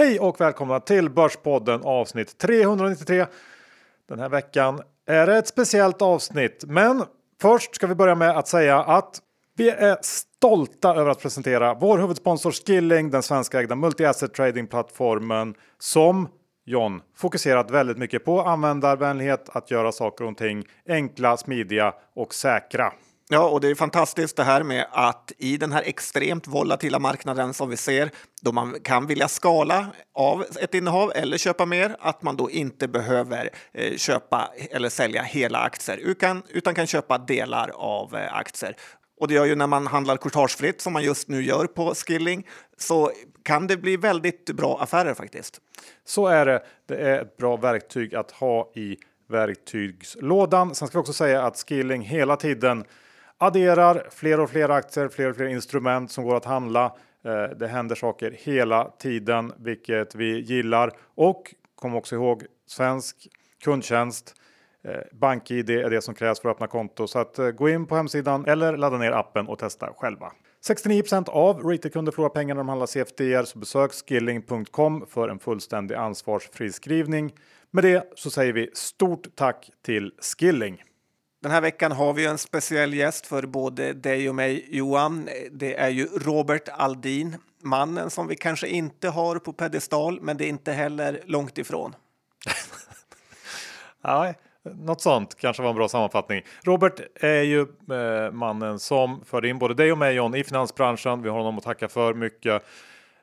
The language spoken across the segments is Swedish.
Hej och välkomna till Börspodden avsnitt 393. Den här veckan är det ett speciellt avsnitt, men först ska vi börja med att säga att vi är stolta över att presentera vår huvudsponsor Skilling, den svenska ägda multi-asset trading-plattformen som John fokuserat väldigt mycket på användarvänlighet, att göra saker och ting enkla, smidiga och säkra. Ja, och det är fantastiskt det här med att i den här extremt volatila marknaden som vi ser, då man kan vilja skala av ett innehav eller köpa mer, att man då inte behöver eh, köpa eller sälja hela aktier utan, utan kan köpa delar av eh, aktier. Och det gör ju när man handlar courtagefritt som man just nu gör på Skilling så kan det bli väldigt bra affärer faktiskt. Så är det. Det är ett bra verktyg att ha i verktygslådan. Sen ska vi också säga att Skilling hela tiden adderar fler och fler aktier, fler och fler instrument som går att handla. Eh, det händer saker hela tiden, vilket vi gillar. Och kom också ihåg svensk kundtjänst. Eh, BankID är det som krävs för att öppna konto så att eh, gå in på hemsidan eller ladda ner appen och testa själva. 69% av retailkunder förlorar pengar när de handlar CFDR så besök skilling.com för en fullständig ansvarsfri skrivning. Med det så säger vi stort tack till Skilling. Den här veckan har vi en speciell gäst för både dig och mig, Johan. Det är ju Robert Aldin, mannen som vi kanske inte har på pedestal, men det är inte heller långt ifrån. Nej, något sånt kanske var en bra sammanfattning. Robert är ju eh, mannen som förde in både dig och mig John i finansbranschen. Vi har honom att tacka för mycket.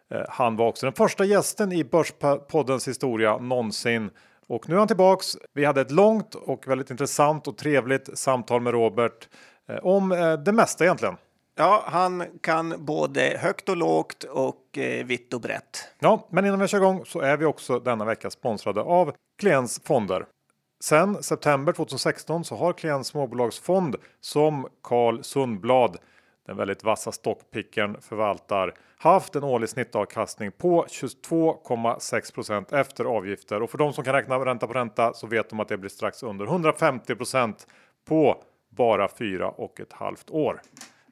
Eh, han var också den första gästen i Börspoddens historia någonsin och nu är han tillbaks. Vi hade ett långt och väldigt intressant och trevligt samtal med Robert eh, om eh, det mesta egentligen. Ja, han kan både högt och lågt och eh, vitt och brett. Ja, men innan vi kör igång så är vi också denna vecka sponsrade av Klients fonder. Sen september 2016 så har Klients småbolagsfond som Carl Sundblad den väldigt vassa stockpickern förvaltar haft en årlig snittavkastning på 22,6% efter avgifter och för de som kan räkna ränta på ränta så vet de att det blir strax under 150% på bara fyra och ett halvt år.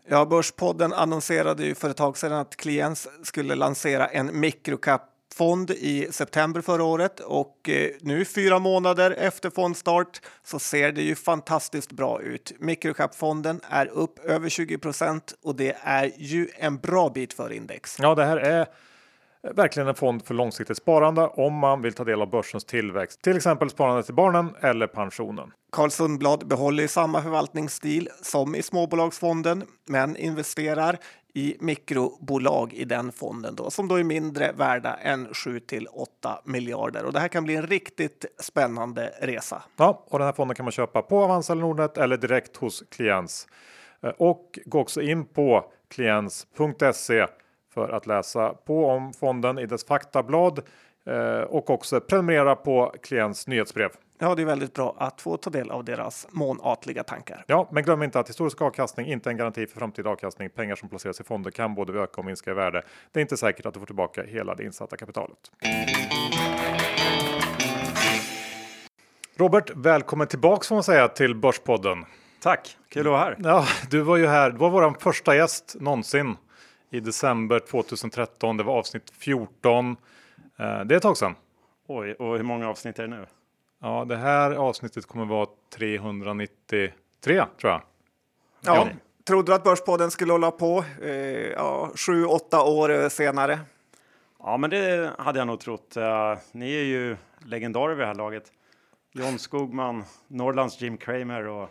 Ja, Börspodden annonserade ju för ett tag sedan att Kliens skulle lansera en microcap fond i september förra året och eh, nu fyra månader efter fondstart så ser det ju fantastiskt bra ut. Microcap-fonden är upp över 20% och det är ju en bra bit för index. Ja, det här är verkligen en fond för långsiktigt sparande om man vill ta del av börsens tillväxt, till exempel sparande till barnen eller pensionen. Carl Sundblad behåller samma förvaltningsstil som i småbolagsfonden, men investerar i mikrobolag i den fonden då, som då är mindre värda än 7 till 8 miljarder. Och det här kan bli en riktigt spännande resa. Ja, och den här fonden kan man köpa på Avanza eller Nordnet eller direkt hos Kliens. Eh, och gå också in på kliens.se för att läsa på om fonden i dess faktablad eh, och också prenumerera på Kliens nyhetsbrev. Ja, det är väldigt bra att få ta del av deras månatliga tankar. Ja, men glöm inte att historisk avkastning inte är en garanti för framtida avkastning. Pengar som placeras i fonder kan både öka och minska i värde. Det är inte säkert att du får tillbaka hela det insatta kapitalet. Robert, välkommen tillbaks får man säga till Börspodden. Tack, kul att vara här. Ja, du var ju här. Du var vår första gäst någonsin i december 2013. Det var avsnitt 14. Eh, det är ett tag sedan. Oj, och hur många avsnitt är det nu? Ja, det här avsnittet kommer vara 393 tror jag. Ja, trodde du att Börspodden skulle hålla på eh, ja, sju, åtta år senare? Ja, men det hade jag nog trott. Uh, ni är ju legendarer vid det här laget. John Skogman, Norrlands Jim Kramer och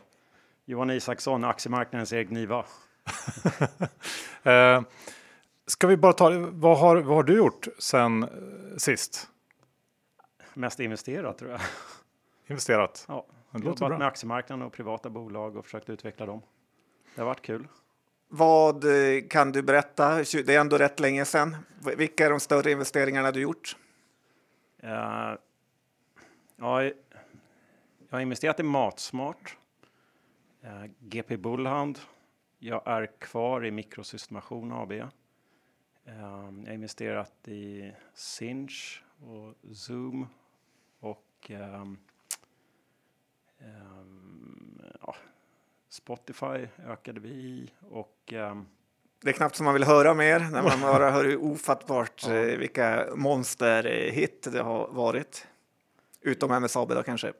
Johan Isaksson, aktiemarknadens Erik Niva. uh, ska vi bara ta, vad har, vad har du gjort sen uh, sist? Mest investerat tror jag. Investerat? Ja, jobbat bra. med aktiemarknaden och privata bolag och försökt utveckla dem. Det har varit kul. Vad eh, kan du berätta? Det är ändå rätt länge sedan. Vilka är de större investeringarna du gjort? Uh, ja, jag har investerat i Matsmart, uh, GP Bullhand. Jag är kvar i Mikrosystemation AB. Uh, jag har investerat i Sinch och Zoom och um, ja, Spotify ökade vi i och um, Det är knappt som man vill höra mer när man bara hör hur ofattbart eh, vilka monsterhit det har varit. Utom MSAB då kanske.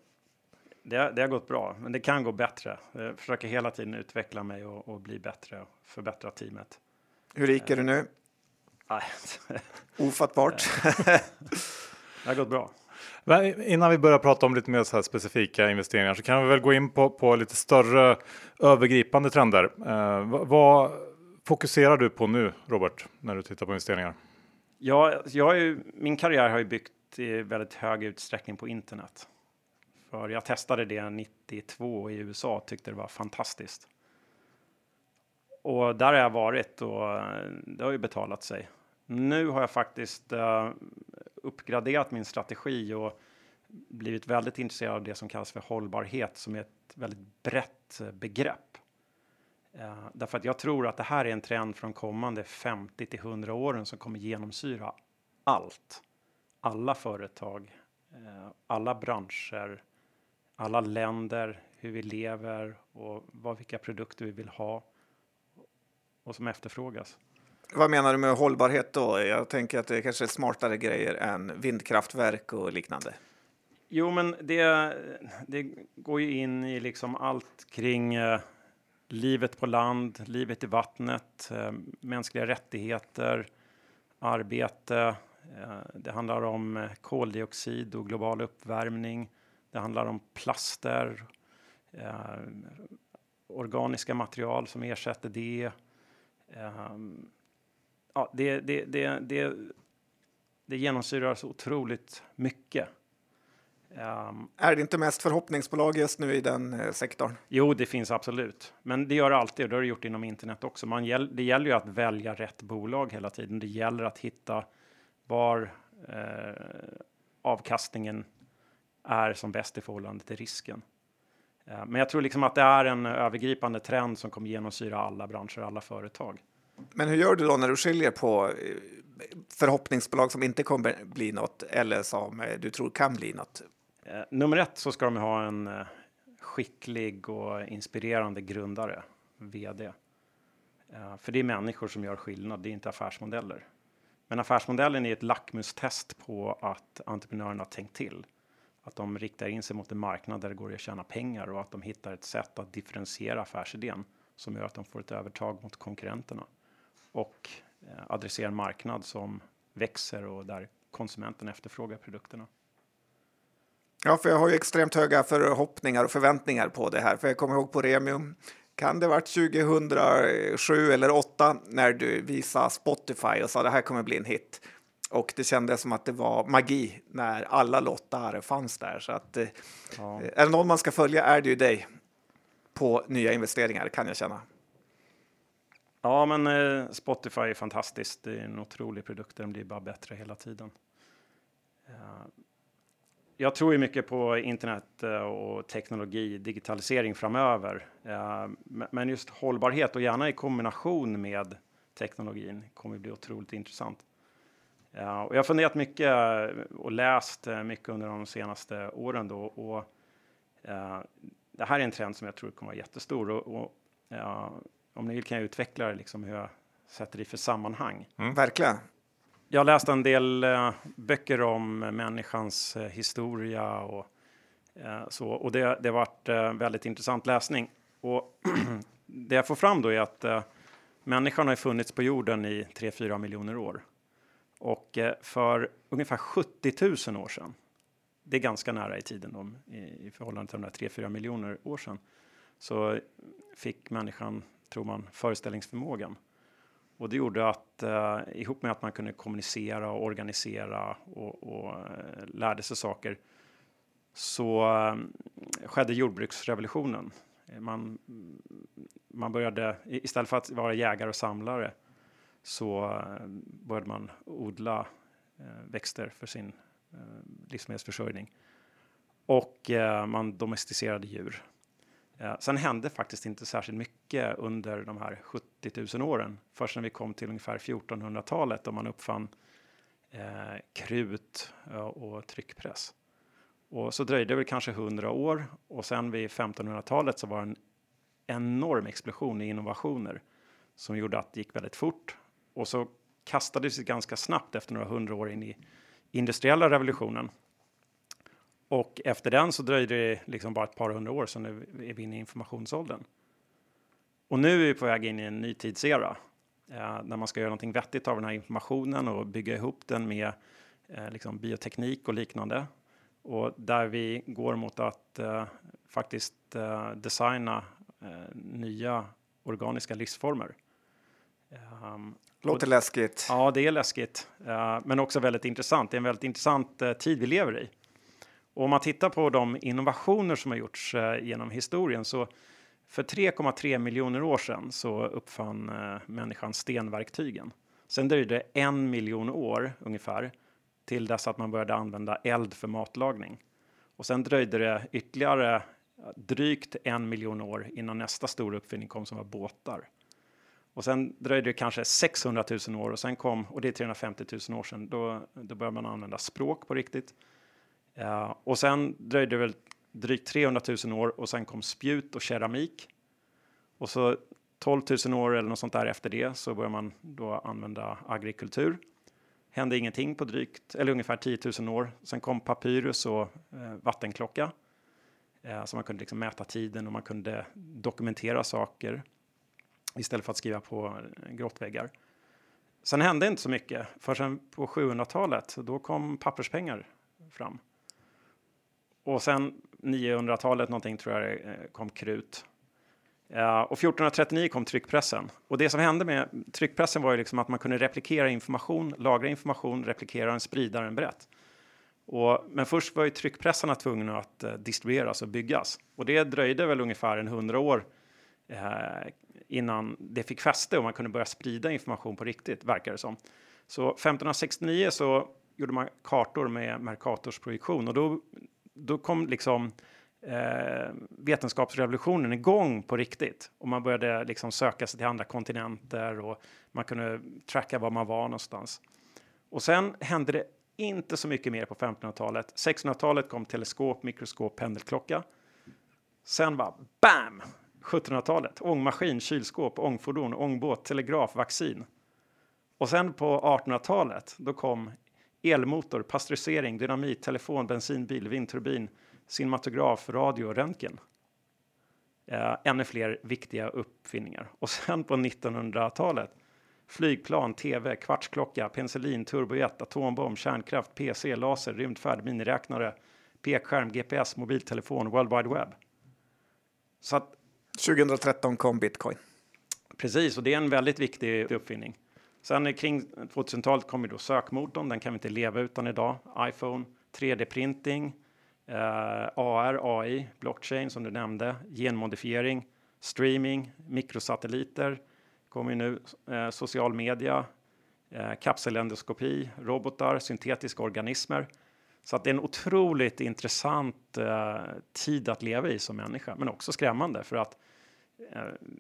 Det, det har gått bra, men det kan gå bättre. Jag försöker hela tiden utveckla mig och, och bli bättre och förbättra teamet. Hur rik är du nu? Nej, Ofattbart. det har gått bra. Innan vi börjar prata om lite mer så här specifika investeringar så kan vi väl gå in på, på lite större övergripande trender. Eh, vad, fokuserar du på nu, Robert, när du tittar på investeringar? Ja, jag har ju, min karriär har ju byggt i väldigt hög utsträckning på internet. För jag testade det 92 i USA och tyckte det var fantastiskt. Och där har jag varit och eh, det har ju betalat sig. Nu har jag faktiskt eh, uppgraderat min strategi och blivit väldigt intresserad av det som kallas för hållbarhet som är ett väldigt brett eh, begrepp. Eh, därför att jag tror att det här är en trend från kommande 50 till 100 åren som kommer genomsyra allt. Alla företag, eh, alla branscher, alla länder, hur vi lever och vad, vilka produkter vi vill ha och som efterfrågas. Vad menar du med hållbarhet då? Jag tänker att det är kanske är smartare grejer än vindkraftverk och liknande. Jo, men det, det går ju in i liksom allt kring eh, livet på land, livet i vattnet, eh, mänskliga rättigheter, arbete. Eh, det handlar om eh, koldioxid och global uppvärmning. Det handlar om plaster, eh, organiska material som ersätter det. Um, ja, det, det, det, det, det genomsyrar så otroligt mycket. Um, är det inte mest förhoppningsbolag just nu i den eh, sektorn? Jo, det finns absolut, men det gör det alltid och det har det gjort inom internet också. Man det gäller ju att välja rätt bolag hela tiden. Det gäller att hitta var eh, avkastningen är som bäst i förhållande till risken. Eh, men jag tror liksom att det är en övergripande trend som kommer genomsyra alla branscher, alla företag. Men hur gör du då när du skiljer på eh, förhoppningsbolag som inte kommer bli något eller som eh, du tror kan bli något? Eh, nummer ett så ska de ha en skicklig och inspirerande grundare, vd. För det är människor som gör skillnad, det är inte affärsmodeller. Men affärsmodellen är ett lackmustest på att entreprenörerna har tänkt till att de riktar in sig mot en marknad där det går att tjäna pengar och att de hittar ett sätt att differentiera affärsidén som gör att de får ett övertag mot konkurrenterna och eh, adressera en marknad som växer och där konsumenten efterfrågar produkterna. Ja, för jag har ju extremt höga förhoppningar och förväntningar på det här, för jag kommer ihåg på Remium kan det varit 2007 eller 2008 när du visade Spotify och sa det här kommer bli en hit. Och det kändes som att det var magi när alla lottar fanns där. Så att, eh, ja. är det någon man ska följa är det ju dig på nya investeringar kan jag känna. Ja, men eh, Spotify är fantastiskt. Det är en otrolig produkt. Den blir bara bättre hela tiden. Uh, jag tror ju mycket på internet uh, och teknologi, digitalisering framöver. Uh, men just hållbarhet och gärna i kombination med teknologin kommer bli otroligt intressant. Och jag har funderat mycket och läst mycket under de senaste åren då och det här är en trend som jag tror kommer vara jättestor och, och om ni vill kan jag utveckla det liksom hur jag sätter det i för sammanhang. Mm, verkligen. Jag har läst en del uh, böcker om människans uh, historia och uh, så och det, det varit väldigt intressant läsning. Och det jag får fram då är att människan har funnits på jorden i 3-4 miljoner år. Och eh, för ungefär 70 000 år sedan, det är ganska nära i tiden då, i, i förhållande till de där 3-4 miljoner år sedan, så fick människan, tror man, föreställningsförmågan. Och det gjorde att eh, ihop med att man kunde kommunicera och organisera och, och eh, lärde sig saker så eh, skedde jordbruksrevolutionen. Man, man började istället för att vara jägare och samlare så eh, började man odla eh, växter för sin eh, livsmedelsförsörjning. Och eh, man domesticerade djur. Eh, sen hände faktiskt inte särskilt mycket under de här 70 000 åren. Först när vi kom till ungefär 1400-talet då man uppfann eh, krut eh, och tryckpress. Och så dröjde det väl kanske 100 år och sen vid 1500-talet så var det en enorm explosion i innovationer som gjorde att det gick väldigt fort. Och så kastades det ganska snabbt efter några hundra år in i industriella revolutionen. Och efter den så dröjde det liksom bara ett par hundra år, så nu är vi inne i informationsåldern. Och nu är vi på väg in i en ny tidsera eh, när man ska göra någonting vettigt av den här informationen och bygga ihop den med eh, liksom bioteknik och liknande. Och där vi går mot att eh, faktiskt eh, designa nya organiska livsformer. Um, Låter läskigt. Ja, det är läskigt, men också väldigt intressant. Det är en väldigt intressant tid vi lever i. Och om man tittar på de innovationer som har gjorts eh, genom historien så för 3,3 miljoner år sedan så uppfann eh, människan stenverktygen. Sen dröjde det en miljon år ungefär till dess att man började använda eld för matlagning. Och sen dröjde det ytterligare drygt en miljon år innan nästa stora uppfinning kom som var båtar. Och sen dröjde det kanske 600 000 år och sen kom, och det är 350 000 år sedan, då, då började man använda språk på riktigt. Eh, och sen dröjde det väl drygt 300 000 år och sen kom spjut och keramik. Och så 12 000 år eller något sånt där efter det så började man då använda agrikultur. Hände ingenting på drygt, eller ungefär 10 000 år. Sen kom papyrus och eh, vattenklocka. Eh, så man kunde liksom mäta tiden och man kunde dokumentera saker istället för att skriva på eh, grottväggar. Sen hände inte så mycket förrän på 700-talet. Då kom papperspengar fram. Och sen 900-talet någonting tror jag det eh, kom krut. Uh, och 1439 kom tryckpressen. Och det som hände med tryckpressen var ju liksom att man kunde replikera information, lagra information, replikera den, sprida den brett. Och, men först var ju tryckpressarna tvungna att uh, distribueras och byggas. Och det dröjde väl ungefär en hundra år uh, innan det fick fäste och man kunde börja sprida information på riktigt, verkar det som. Så 1569 så gjorde man kartor med Mercators projektion och då, då kom liksom eh, vetenskapsrevolutionen igång på riktigt och man började liksom söka sig till andra kontinenter och man kunde tracka var man var någonstans. Och sen hände det inte så mycket mer på 1500-talet. 1600-talet kom teleskop, mikroskop, pendelklocka. Sen var BAM! 1700-talet. Ångmaskin, kylskåp, ångfordon, ångbåt, telegraf, vaccin. Och sen på 1800-talet, då kom elmotor, pastörisering, dynamit, telefon, bensinbil, vindturbin, cinematograf, radio och röntgen. Eh, ännu fler viktiga uppfinningar. Och sen på 1900-talet flygplan, tv, kvartsklocka, penicillin, turbojet, atombomb, kärnkraft, PC, laser, rymdfärd, miniräknare, pekskärm, GPS, mobiltelefon, World Wide Web. Så att 2013 kom bitcoin. Precis, och det är en väldigt viktig uppfinning. Sen kring 2000-talet kommer då sökmotorn, den kan vi inte leva utan idag. iPhone, 3D-printing, eh, AR, AI, blockchain som du nämnde, genmodifiering, streaming, mikrosatelliter, kommer nu eh, social media, eh, kapselendoskopi, robotar, syntetiska organismer. Så att det är en otroligt intressant eh, tid att leva i som människa, men också skrämmande för att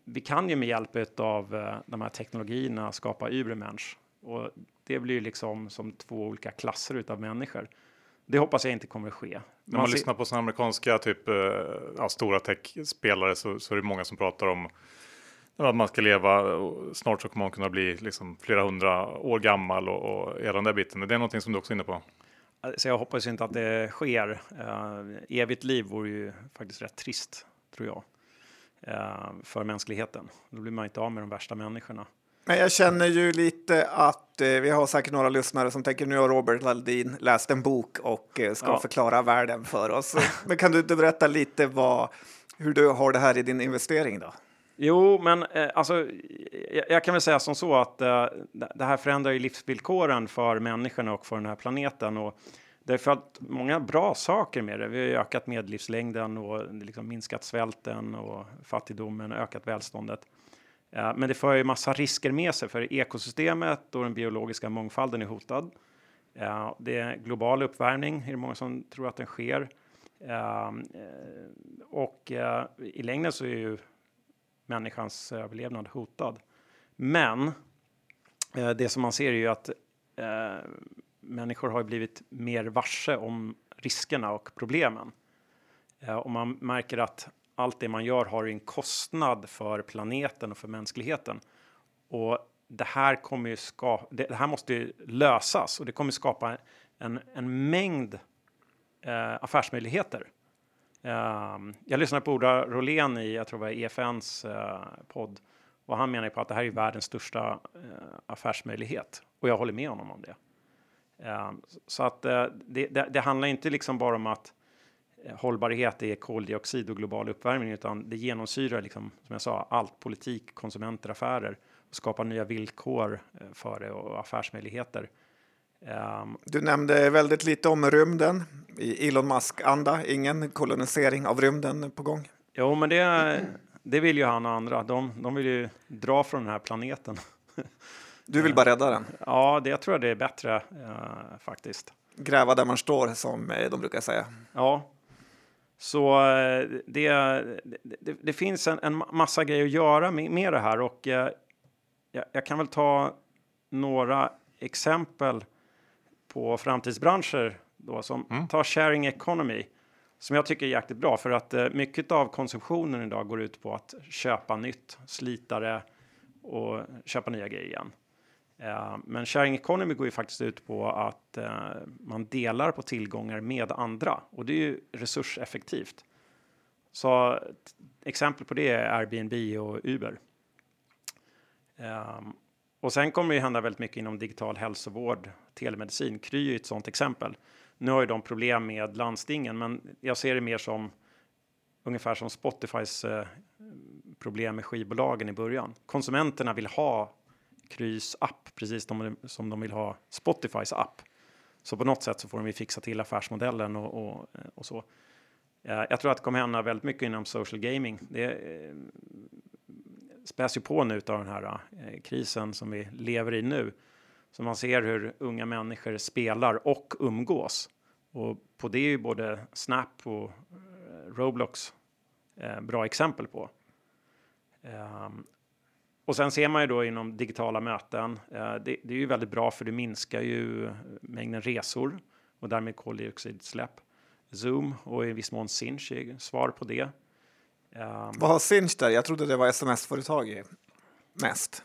vi kan ju med hjälp av eh, de här teknologierna skapa Übermensch och det blir liksom som två olika klasser av människor. Det hoppas jag inte kommer att ske. När man, man lyssnar på sådana amerikanska typ eh, ja, stora techspelare så, så är det många som pratar om att man ska leva och snart så kommer man kunna bli liksom flera hundra år gammal och, och hela den där biten. Det är någonting som du också är inne på. Så jag hoppas inte att det sker. Uh, evigt liv vore ju faktiskt rätt trist, tror jag, för mänskligheten. Då blir man inte av med de värsta människorna. Men jag känner ju lite att eh, vi har säkert några lyssnare som tänker nu har Robert Laldin läst en bok och eh, ska ja. förklara världen för oss. Men kan du inte berätta lite vad, hur du har det här i din investering då? Jo, men eh, alltså, jag, jag, kan väl säga som så att eh, det här förändrar ju livsvillkoren för människorna och för den här planeten. Och det har följt många bra saker med det. Vi har ökat medellivslängden och liksom minskat svälten och fattigdomen, ökat välståndet. Eh, men det för ju massa risker med sig för ekosystemet och den biologiska mångfalden är hotad. Eh, det är global uppvärmning, är det många som tror att den sker. Eh, och i längden så är ju människans överlevnad hotad. Men det som man ser är ju att människor har blivit mer varse om riskerna och problemen. Eh, och man märker att allt det man gör har en kostnad för planeten och för mänskligheten. Och det här kommer ju ska, det här måste ju lösas och det kommer skapa en, en mängd eh, affärsmöjligheter. Eh, jag lyssnade på Ola Rolén i, jag tror det var EFNs eh, podd och han menar på att det här är världens största eh, affärsmöjlighet och jag håller med honom om det. Eh, så att eh, det, det, det, handlar inte liksom bara om att eh, hållbarhet är koldioxid och global uppvärmning, utan det genomsyrar liksom, som jag sa, allt politik, konsumenter, affärer och skapar nya villkor för det och affärsmöjligheter. Um, du nämnde väldigt lite om rymden i Elon Musk-anda. Ingen kolonisering av rymden på gång. Jo, men det, det vill ju han och andra. De, de vill ju dra från den här planeten. Du vill bara rädda den? Ja, det tror jag det är bättre uh, faktiskt. Gräva där man står, som eh, de brukar säga. Ja, så uh, det, det, det, finns en, en, massa grejer att göra med, med det här och uh, jag, jag, kan väl ta några exempel på framtidsbranscher då som mm. tar sharing economy som jag tycker är jäkligt bra för att mycket av konsumtionen idag går ut på att köpa nytt, slita det och köpa nya grejer igen. Eh, men sharing economy går ju faktiskt ut på att eh, man delar på tillgångar med andra och det är ju resurseffektivt. Så exempel på det är Airbnb och Uber. Um, och sen kommer det ju hända väldigt mycket inom digital hälsovård, telemedicin. Kry är ett sådant exempel. Nu har ju de problem med landstingen, men jag ser det mer som ungefär som Spotifys eh, problem med skivbolagen i början. Konsumenterna vill ha Krys app, precis som de vill ha Spotifys app. Så på något sätt så får de ju fixa till affärsmodellen och, och, och så. Eh, jag tror att det kommer hända väldigt mycket inom social gaming. Det eh, späs ju på nu av den här eh, krisen som vi lever i nu. Så man ser hur unga människor spelar och umgås. Och på det är ju både Snap och Roblox bra exempel på. Ehm, och sen ser man ju då inom digitala möten, eh, det, det, är ju väldigt bra för det minskar ju mängden resor och därmed koldioxidutsläpp. Zoom och i viss mån Sinch är svar på det. Um, Vad har Sinch där? Jag trodde det var sms-företag mest.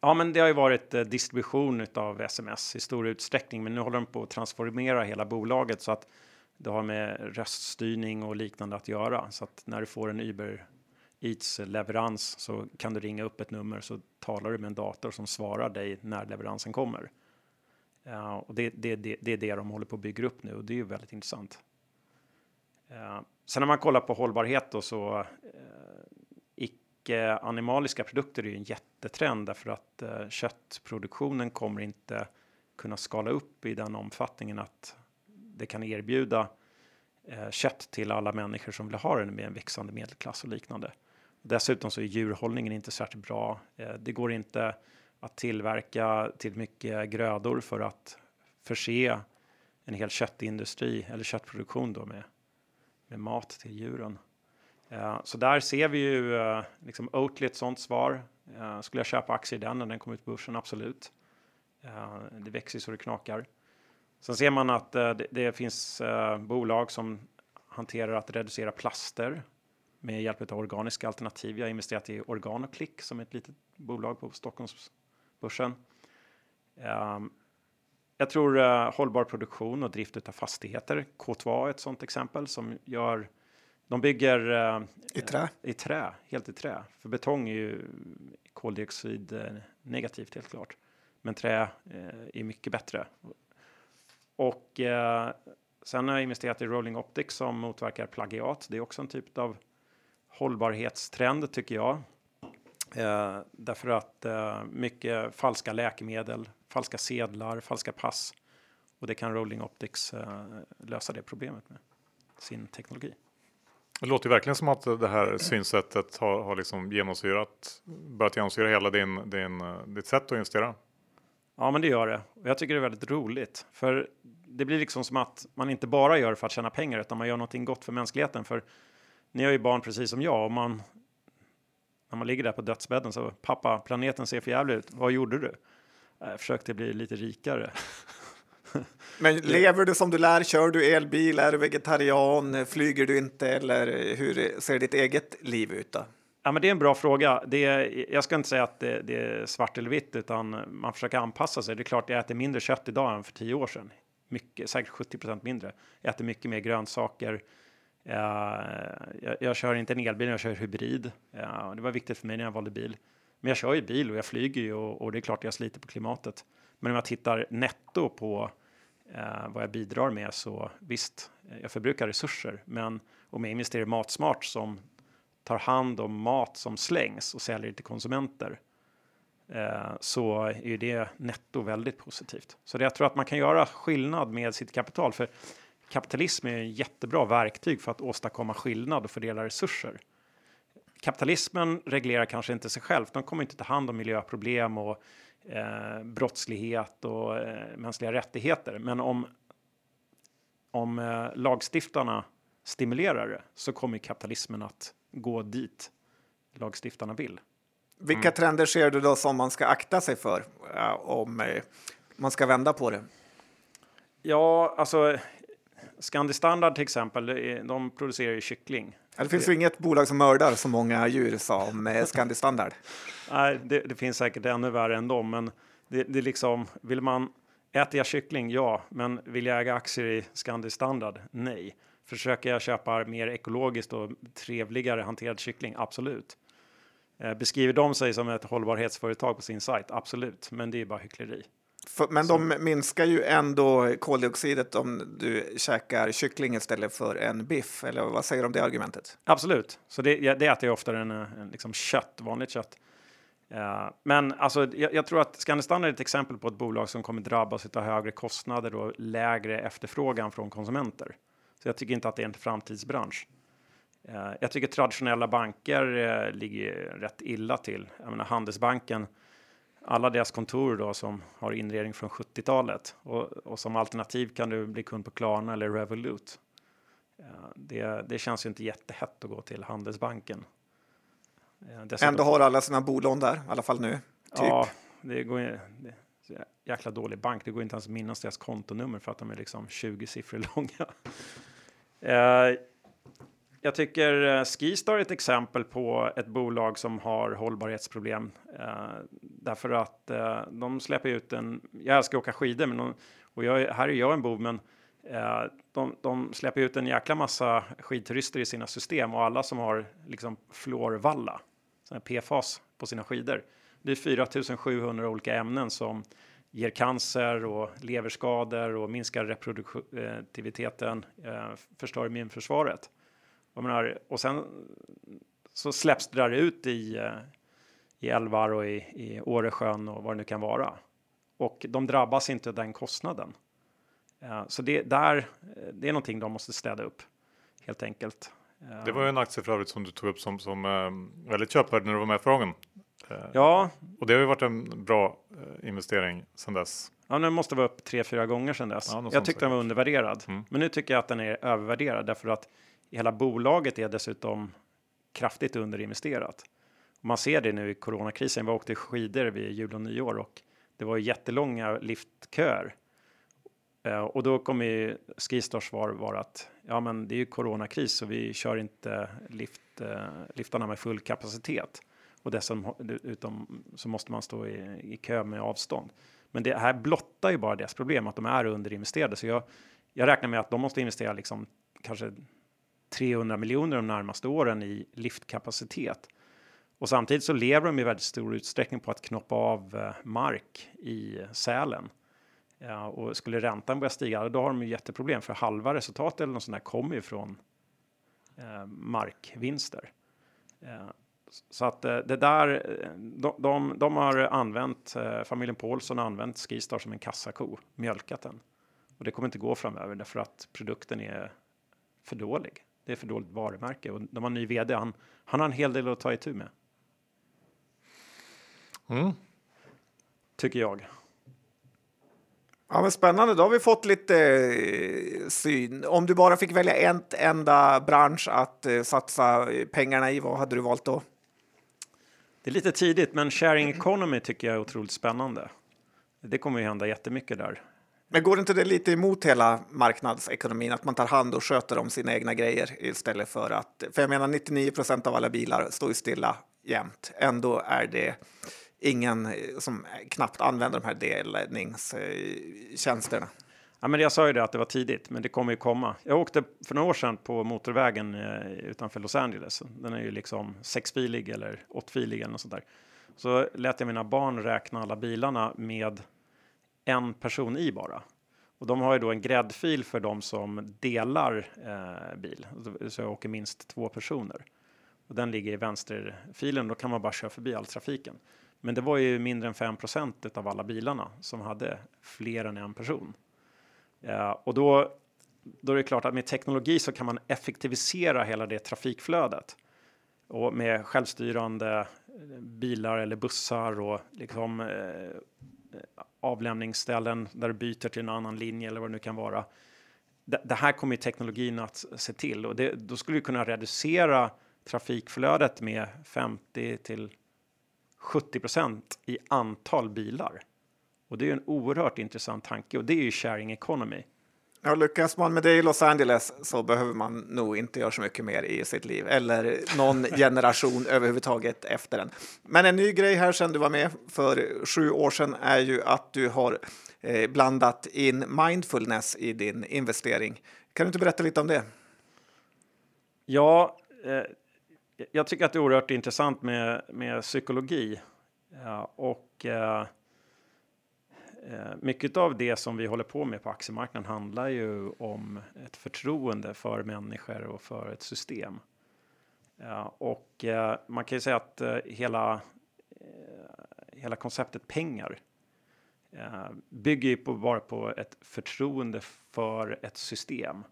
Ja, men det har ju varit eh, distribution av sms i stor utsträckning, men nu håller de på att transformera hela bolaget så att det har med röststyrning och liknande att göra. Så att när du får en Uber Eats leverans så kan du ringa upp ett nummer så talar du med en dator som svarar dig när leveransen kommer. Uh, och det, det, det, det, är det de håller på att bygga upp nu och det är ju väldigt intressant. Uh, sen när man kollar på hållbarhet då så eh, uh, icke animaliska produkter är ju en jättetrend därför att uh, köttproduktionen kommer inte kunna skala upp i den omfattningen att det kan erbjuda kött till alla människor som vill ha det med en växande medelklass och liknande. Dessutom så är djurhållningen inte särskilt bra. Eh, det går inte att tillverka till mycket grödor för att förse en hel köttindustri eller köttproduktion då med, med mat till djuren. Eh, så där ser vi ju eh, liksom Oatly ett sånt svar. Eh, skulle jag köpa aktier i den när den kom ut på börsen? Absolut. Eh, det växer så det knakar. Sen ser man att det, det finns bolag som hanterar att reducera plaster med hjälp av organiska alternativ. Jag har investerat i Organoclick som är ett litet bolag på Stockholmsbörsen. Um, jag tror uh, hållbar produktion och drift av fastigheter. K2 är ett sådant exempel som gör de bygger uh, i trä. I trä, helt i trä. För betong är ju koldioxid uh, negativt helt klart. Men trä är mycket bättre. Och sen har jag investerat i Rolling Optics som motverkar plagiat. Det är också en typ av hållbarhetstrend tycker jag. Eh, därför att eh, mycket falska läkemedel, falska sedlar, falska pass. Och det kan Rolling Optics eh, lösa det problemet med sin teknologi. Det låter verkligen som att det här synsättet har, har liksom genomsyrat, börjat genomsyra hela din, din, ditt sätt att investera. Ja, men det gör det. Och jag tycker det är väldigt roligt. För det blir liksom som att man inte bara gör det för att tjäna pengar, utan man gör någonting gott för mänskligheten. För ni har ju barn precis som jag och man när man ligger där på dödsbädden så pappa, planeten ser för jävligt ut. Vad gjorde du? Jag försökte bli lite rikare. Men lever du som du lär? Kör du elbil? Är du vegetarian? Flyger du inte? Eller hur ser ditt eget liv ut? Då? Ja, men det är en bra fråga. Det är, jag ska inte säga att det, det, är svart eller vitt, utan man försöker anpassa sig. Det är klart, jag äter mindre kött idag än för tio år sedan. Mycket, säkert 70% mindre. Jag äter mycket mer grönsaker. Eh, jag, jag, kör inte en elbil, jag kör hybrid. Eh, det var viktigt för mig när jag valde bil. Men jag kör ju bil och jag flyger ju och, och det är klart jag sliter på klimatet. Men om jag tittar netto på eh, vad jag bidrar med så visst, eh, jag förbrukar resurser. Men om jag investerar i Matsmart som tar hand om mat som slängs och säljer till konsumenter eh, så är ju det netto väldigt positivt. Så det, jag tror att man kan göra skillnad med sitt kapital. För kapitalism är ett jättebra verktyg för att åstadkomma skillnad och fördela resurser. Kapitalismen reglerar kanske inte sig själv. De kommer inte ta hand om miljöproblem och eh, brottslighet och eh, mänskliga rättigheter. Men om, om eh, lagstiftarna stimulerar det så kommer kapitalismen att gå dit lagstiftarna vill. Vilka mm. trender ser du då som man ska akta sig för om eh, man ska vända på det? Ja, alltså Scandi Standard till exempel, de producerar ju kyckling. Det finns ju inget bolag som mördar så många djur som eh, Scandi Standard. Nej, det, det, finns säkert ännu värre än dem, men det, det liksom, vill man jag kyckling? Ja, men vill jag äga aktier i Scandi Standard? Nej. Försöker jag köpa mer ekologiskt och trevligare hanterad kyckling? Absolut. Eh, beskriver de sig som ett hållbarhetsföretag på sin sajt? Absolut, men det är bara hyckleri. För, men så. de minskar ju ändå koldioxidet om du käkar kyckling istället för en biff, eller vad säger du om det argumentet? Absolut, så det, det äter jag oftare än, än liksom kött, vanligt kött. Uh, men alltså, jag, jag, tror att Scandistan är ett exempel på ett bolag som kommer drabbas av högre kostnader och lägre efterfrågan från konsumenter. Så jag tycker inte att det är en framtidsbransch. Uh, jag tycker traditionella banker uh, ligger rätt illa till. Jag menar, Handelsbanken alla deras kontor då som har inredning från 70-talet och, och, som alternativ kan du bli kund på Klarna eller Revolut. Det, det känns ju inte jättehett att gå till Handelsbanken. Dessutom, Ändå har alla sina bolån där, i alla fall nu. Typ. Ja, det går ju. jäkla dålig bank. Det går inte ens att minnas deras kontonummer för att de är liksom 20 siffror långa. Jag tycker eh, Skistar är ett exempel på ett bolag som har hållbarhetsproblem. Eh, därför att eh, de släpper ut en, jag älskar att åka skidor, men de, och jag, här är jag en bov, men eh, de, de, släpper ut en jäkla massa skidturister i sina system och alla som har liksom fluorvalla, PFAS på sina skidor. Det är 4700 olika ämnen som ger cancer och leverskador och minskar reproduktiviteten, eh, eh, förstör immunförsvaret. Jag menar, och sen så släpps det där ut i, eh, i älvar och i, i Åresjön och vad det nu kan vara. Och de drabbas inte av den kostnaden. Uh, så det, där, eh, det är någonting de måste städa upp helt enkelt. Det var ju en aktie för övrigt som du tog upp som, som väldigt köpvärd när du var med för gången. Ja. Och det har ju varit en bra investering sedan dess. Ja, den måste vara upp tre, fyra gånger sedan dess. Ja, jag tyckte den var undervärderad, mm. men nu tycker jag att den är övervärderad därför att hela bolaget är dessutom kraftigt underinvesterat. Man ser det nu i coronakrisen. Vi åkte skidor vid jul och nyår och det var jättelånga liftköer. Eh, och då kommer ju Skistars svar vara att ja, men det är ju coronakris så vi kör inte lift, eh, liftarna med full kapacitet. Och dessutom så måste man stå i, i kö med avstånd. Men det här blottar ju bara deras problem att de är underinvesterade. Så jag, jag räknar med att de måste investera liksom kanske 300 miljoner de närmaste åren i liftkapacitet. Och samtidigt så lever de i väldigt stor utsträckning på att knoppa av eh, mark i Sälen. Ja, och skulle räntan börja stiga, då har de ju jätteproblem för halva resultatet eller något sånt där kommer ju från eh, markvinster. Eh, så att eh, det där, eh, de, de, de har använt, eh, familjen Paulsson har använt Skistar som en kassako, mjölkat den. Och det kommer inte gå framöver därför att produkten är för dålig. Det är för dåligt varumärke och de har en ny vd. Han, han har en hel del att ta itu med. Mm. Tycker jag. Ja, men spännande. Då har vi fått lite eh, syn. Om du bara fick välja en enda bransch att eh, satsa pengarna i, vad hade du valt då? Det är lite tidigt, men sharing economy tycker jag är otroligt spännande. Det kommer ju hända jättemycket där. Men går inte det lite emot hela marknadsekonomin att man tar hand och sköter om sina egna grejer istället för att, för jag menar 99 procent av alla bilar står ju stilla jämt. Ändå är det ingen eh, som knappt använder de här delningstjänsterna. Ja, men jag sa ju det att det var tidigt, men det kommer ju komma. Jag åkte för några år sedan på motorvägen eh, utanför Los Angeles. Den är ju liksom sexfilig eller åttfilig eller något sånt där. Så lät jag mina barn räkna alla bilarna med en person i bara. Och de har ju då en gräddfil för de som delar eh, bil, så jag åker minst två personer. Och den ligger i vänsterfilen, då kan man bara köra förbi all trafiken. Men det var ju mindre än 5% av alla bilarna som hade fler än en person. Eh, och då, då är det klart att med teknologi så kan man effektivisera hela det trafikflödet. Och med självstyrande eh, bilar eller bussar och liksom eh, avlämningsställen där du byter till en annan linje eller vad det nu kan vara. Det, det här kommer teknologin att se till och det, då skulle vi kunna reducera trafikflödet med 50 till 70% i antal bilar. Och det är ju en oerhört intressant tanke och det är ju sharing economy. Ja, lyckas man med det i Los Angeles så behöver man nog inte göra så mycket mer i sitt liv eller någon generation överhuvudtaget efter den. Men en ny grej här sedan du var med för sju år sedan är ju att du har eh, blandat in mindfulness i din investering. Kan du inte berätta lite om det? Ja, eh, jag tycker att det är oerhört intressant med, med psykologi ja, och eh, Eh, mycket av det som vi håller på med på aktiemarknaden handlar ju om ett förtroende för människor och för ett system. Eh, och eh, man kan ju säga att eh, hela, eh, hela konceptet pengar bygger ju på, bara på ett förtroende för ett system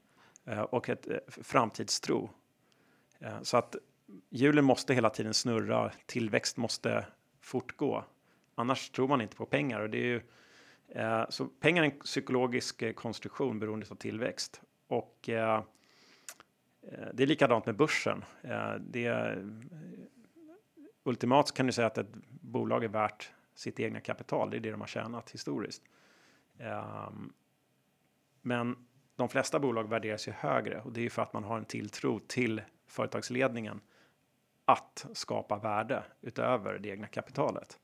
och ett framtidstro. Så att hjulen måste hela tiden snurra, tillväxt måste fortgå. Annars tror man inte på pengar och det är ju Eh, så pengar är en psykologisk eh, konstruktion beroende av tillväxt. Och eh, eh, det är likadant med börsen. Eh, det är ultimat kan du säga att ett bolag är värt sitt egna kapital. Det är det de har tjänat historiskt. Ehm, men de flesta bolag värderas ju högre och det är ju för att man har en tilltro till företagsledningen att skapa värde utöver det egna kapitalet.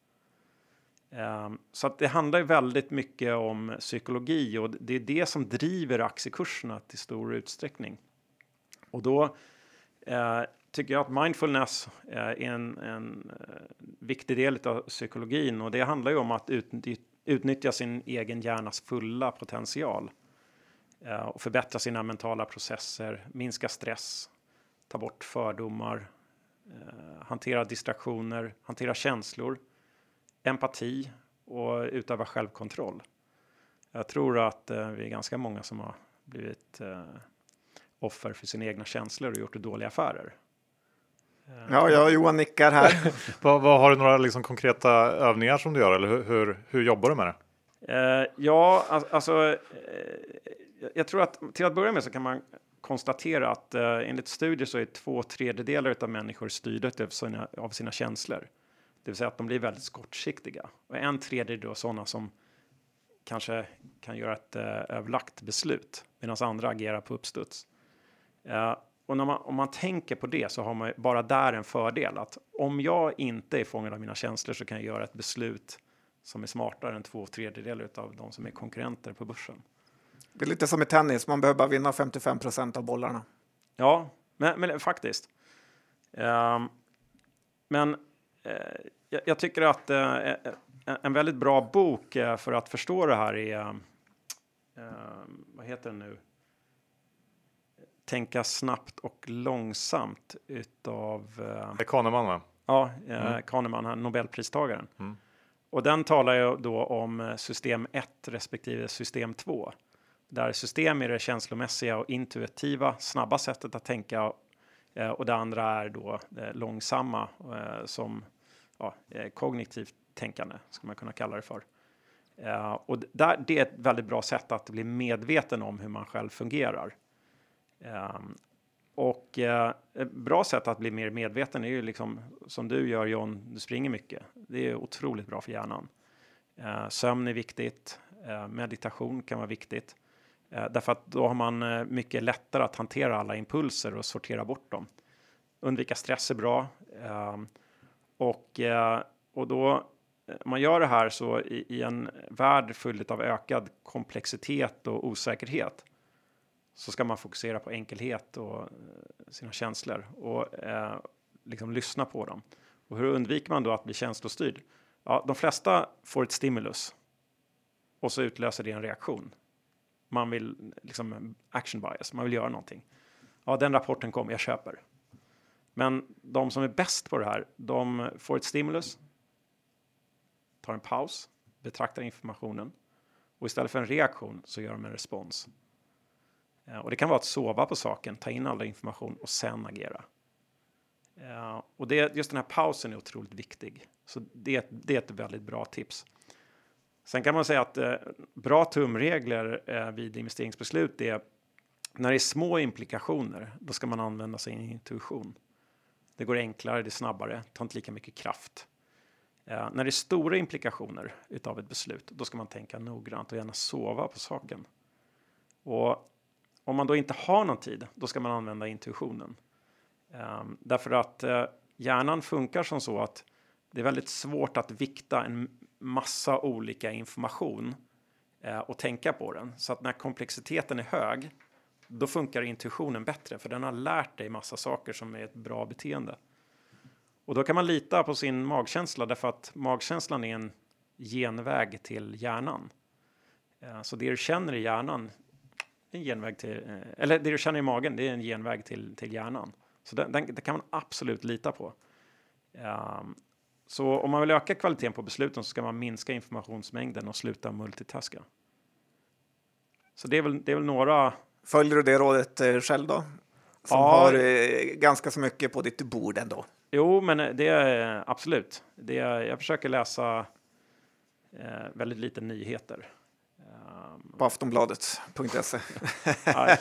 Ehm, så att det handlar ju väldigt mycket om psykologi och det är det som driver aktiekurserna till stor utsträckning. Och då eh, tycker jag att mindfulness eh, är en, en eh, viktig del av psykologin och det handlar ju om att utnyttja, utnyttja sin egen hjärnas fulla potential och förbättra sina mentala processer, minska stress, ta bort fördomar, hantera distraktioner, hantera känslor empati och utöva självkontroll. Jag tror att eh, vi är ganska många som har blivit eh, offer för sina egna känslor och gjort dåliga affärer. Ja, jag och Johan nickar här. vad, vad, har du några liksom, konkreta övningar som du gör eller hur, hur, hur jobbar du med det? Eh, ja, alltså, eh, jag tror att till att börja med så kan man konstatera att eh, enligt studier så är två tredjedelar av människor styrda av sina, av sina känslor. Det vill säga att de blir väldigt kortsiktiga. Och en tredjedel då sådana som kanske kan göra ett eh, överlagt beslut medan andra agerar på uppstuds. Eh, och man, om man tänker på det så har man bara där en fördel att om jag inte är fångad av mina känslor så kan jag göra ett beslut som är smartare än två tredjedelar av de som är konkurrenter på börsen. Det är lite som i tennis, man behöver bara vinna 55 procent av bollarna. Ja, men, men faktiskt. Um, men jag, jag, tycker att eh, eh, en väldigt bra bok för att förstå det här är, vad heter den nu? Tänka snabbt och långsamt utav... Det är Kahneman va? Ja, mm. Kahneman, Nobelpristagaren. Mm. Och den talar ju då om system 1 respektive system 2. Där system är det känslomässiga och intuitiva, snabba sättet att tänka Eh, Eh, och det andra är då eh, långsamma eh, som ja, eh, kognitivt tänkande, skulle man kunna kalla det för. Eh, och där, det är ett väldigt bra sätt att bli medveten om hur man själv fungerar. Ehm, och ett bra sätt att bli mer medveten är ju liksom som du gör John, du springer mycket. Det är otroligt bra för hjärnan. sömn är viktigt. Eh, meditation kan vara viktigt. Eh, därför att då har man eh, mycket lättare att hantera alla impulser och sortera bort dem. Undvika stress är bra. Ehm, och, eh, och då, man gör det här så i, i en värld full av ökad komplexitet och osäkerhet så ska man fokusera på enkelhet och sina känslor och eh, liksom lyssna på dem. Och hur undviker man då att bli känslostyrd? Ja, de flesta får ett stimulus och så utlöser det en reaktion. Man vill liksom action bias, man vill göra någonting. Ja, den rapporten kom, jag köper. Men de som är bäst på det här, de får ett stimulus, tar en paus, betraktar informationen och istället för en reaktion så gör de en respons. Eh, och det kan vara att sova på saken, ta in all information och sen agera. Eh, och det, just den här pausen är otroligt viktig. Så det, det är ett väldigt bra tips. Sen kan man säga att eh, bra tumregler eh, vid investeringsbeslut är när det är små implikationer, då ska man använda sin intuition. Det går enklare, det är snabbare, tar inte lika mycket kraft. Eh, när det är stora implikationer utav ett beslut, då ska man tänka noggrant och gärna sova på saken. Och om man då inte har någon tid, då ska man använda intuitionen. Eh, därför att eh, hjärnan funkar som så att det är väldigt svårt att vikta en massa olika information eh, och tänka på den. Så att när komplexiteten är hög, då funkar intuitionen bättre för den har lärt dig massa saker som är ett bra beteende. Och då kan man lita på sin magkänsla därför att magkänslan är en genväg till hjärnan. Eh, så det du känner i hjärnan, en genväg till, eh, eller det du känner i magen, det är en genväg till, till hjärnan. Så den, den, det kan man absolut lita på. Um, så om man vill öka kvaliteten på besluten så ska man minska informationsmängden och sluta multitaska. Så det är väl, det är väl några... Följer du det rådet eh, själv då? Som ja, har eh, ganska så mycket på ditt bord ändå. Jo, men det är absolut. Det är, jag försöker läsa eh, väldigt lite nyheter. Um, på aftonbladet.se. ja,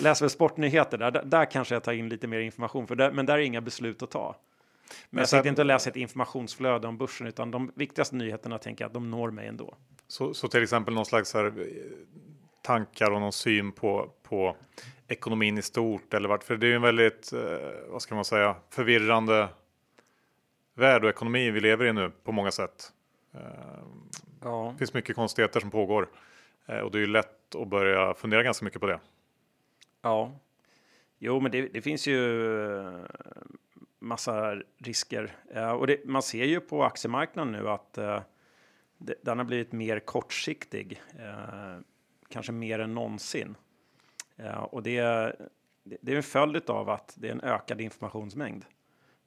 läser väl sportnyheter där, där, där. kanske jag tar in lite mer information, för där, men där är inga beslut att ta. Men jag sitter inte och läser ett informationsflöde om börsen, utan de viktigaste nyheterna tänker jag att de når mig ändå. Så, så till exempel någon slags här, eh, tankar och någon syn på, på ekonomin i stort eller vart? För det är ju en väldigt, eh, vad ska man säga, förvirrande värld och ekonomi vi lever i nu på många sätt. Eh, ja. Det finns mycket konstigheter som pågår och det är ju lätt att börja fundera ganska mycket på det. Ja, jo, men det, det finns ju massa risker. Eh, och det, man ser ju på aktiemarknaden nu att eh, det, den har blivit mer kortsiktig, eh, kanske mer än någonsin. Eh, och det, det är en följd av att det är en ökad informationsmängd.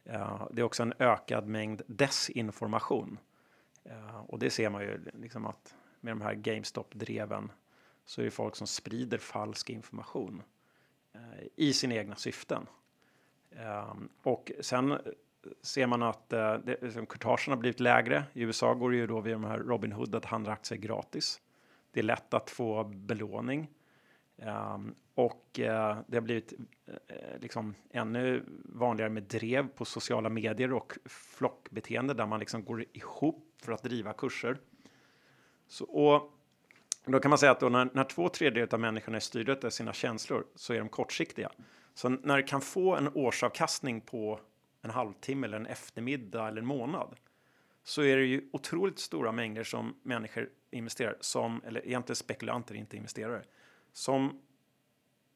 Eh, det är också en ökad mängd desinformation. och det ser man ju liksom att med de här GameStop-dreven så är det folk som sprider falsk information i sina egna syften. Ehm, och sen eh, ser man att courtagen det, liksom, kurtagen har blivit lägre. I USA går det ju då via de här Robinhood att handla aktier gratis. Det är lätt att få belåning. Um, och uh, det har blivit uh, liksom ännu vanligare med drev på sociala medier och flockbeteende där man liksom går ihop för att driva kurser. Så, och då kan man säga att då när, när två tredjedelar av människorna är styrda av sina känslor så är de kortsiktiga. Så när det kan få en årsavkastning på en halvtimme eller en eftermiddag eller en månad så är det ju otroligt stora mängder som människor investerar som, eller egentligen spekulanter, inte investerare, som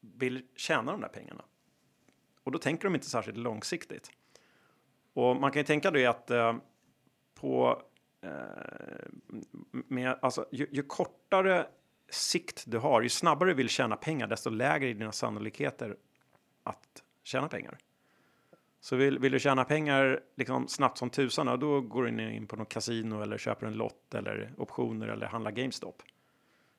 vill tjäna de där pengarna. Och då tänker de inte särskilt långsiktigt. Och man kan ju tänka då att eh, på eh, med, alltså, ju, ju, kortare sikt du har, ju snabbare du vill tjäna pengar, desto lägre är dina sannolikheter att tjäna pengar. Så vill, vill du tjäna pengar liksom snabbt som tusan, då går du in på något kasino eller köper en lott eller optioner eller handlar GameStop.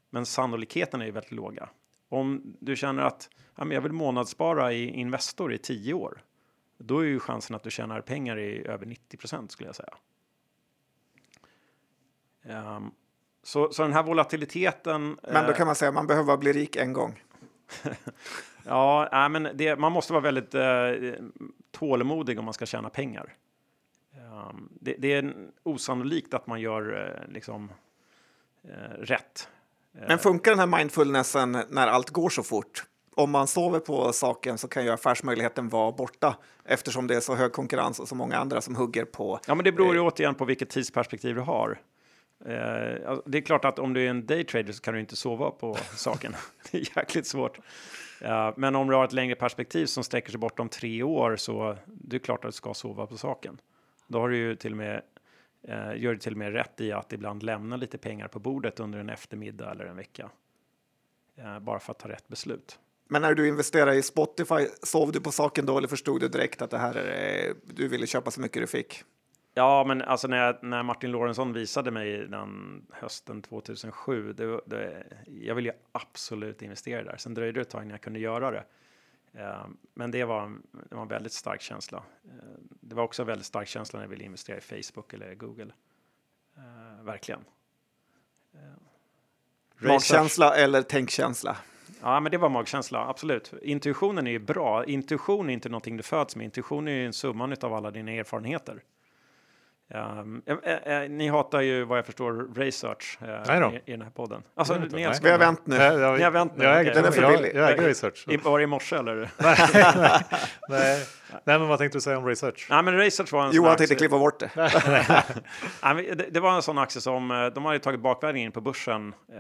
Men sannolikheten är ju väldigt låga. Om du känner att ja, men jag vill månadsspara i Investor i tio år, då är ju chansen att du tjänar pengar i över 90 procent skulle jag säga. Um, så, så den här volatiliteten. Men då eh, kan man säga att man behöver bli rik en gång. ja, nej, men det, man måste vara väldigt eh, tålmodig om man ska tjäna pengar. Um, det, det, är osannolikt att man gör eh, liksom rätt. Men funkar den här mindfulnessen när allt går så fort? Om man sover på saken så kan ju affärsmöjligheten vara borta eftersom det är så hög konkurrens och så många andra som hugger på. Ja, men det beror ju återigen på vilket tidsperspektiv du har. Eh, alltså, det är klart att om du är en daytrader så kan du inte sova på saken. det är jäkligt svårt. Eh, men om du har ett längre perspektiv som sträcker sig bortom tre år så det är klart att du ska sova på saken. Då har du ju till och med eh, gör du till och med rätt i att ibland lämna lite pengar på bordet under en eftermiddag eller en vecka. Eh, bara för att ta rätt beslut. Men när du investerade i Spotify, sov du på saken då eller förstod du direkt att det här är, du ville köpa så mycket du fick? Ja, men alltså när, jag, när Martin Lorentzon visade mig den hösten 2007, det, det, jag ville ju absolut investera där. Sen dröjde det ett tag innan jag kunde göra det. Uh, men det var, det var en väldigt stark känsla. Uh, det var också en väldigt stark känsla när jag ville investera i Facebook eller Google. Uh, verkligen. Magkänsla eller tänkkänsla? Ja, men det var magkänsla, absolut. Intuitionen är ju bra. Intuition är inte någonting du föds med. Intuition är ju en summan av alla dina erfarenheter. Um, äh, ni hatar ju vad jag förstår research uh, i, i, den här podden. Alltså, ni Vi har vänt nu. Nej, jag, ni har vänt nu. Jag, okay. Den är för billig. Jag, jag äger research. I, var det i morse eller? nej, nej, nej. nej, men vad tänkte du säga om research? Nej, men research var en Johan tänkte klippa bort det. nej, det. Det var en sån aktie som de hade tagit bakvägen in på börsen. Uh,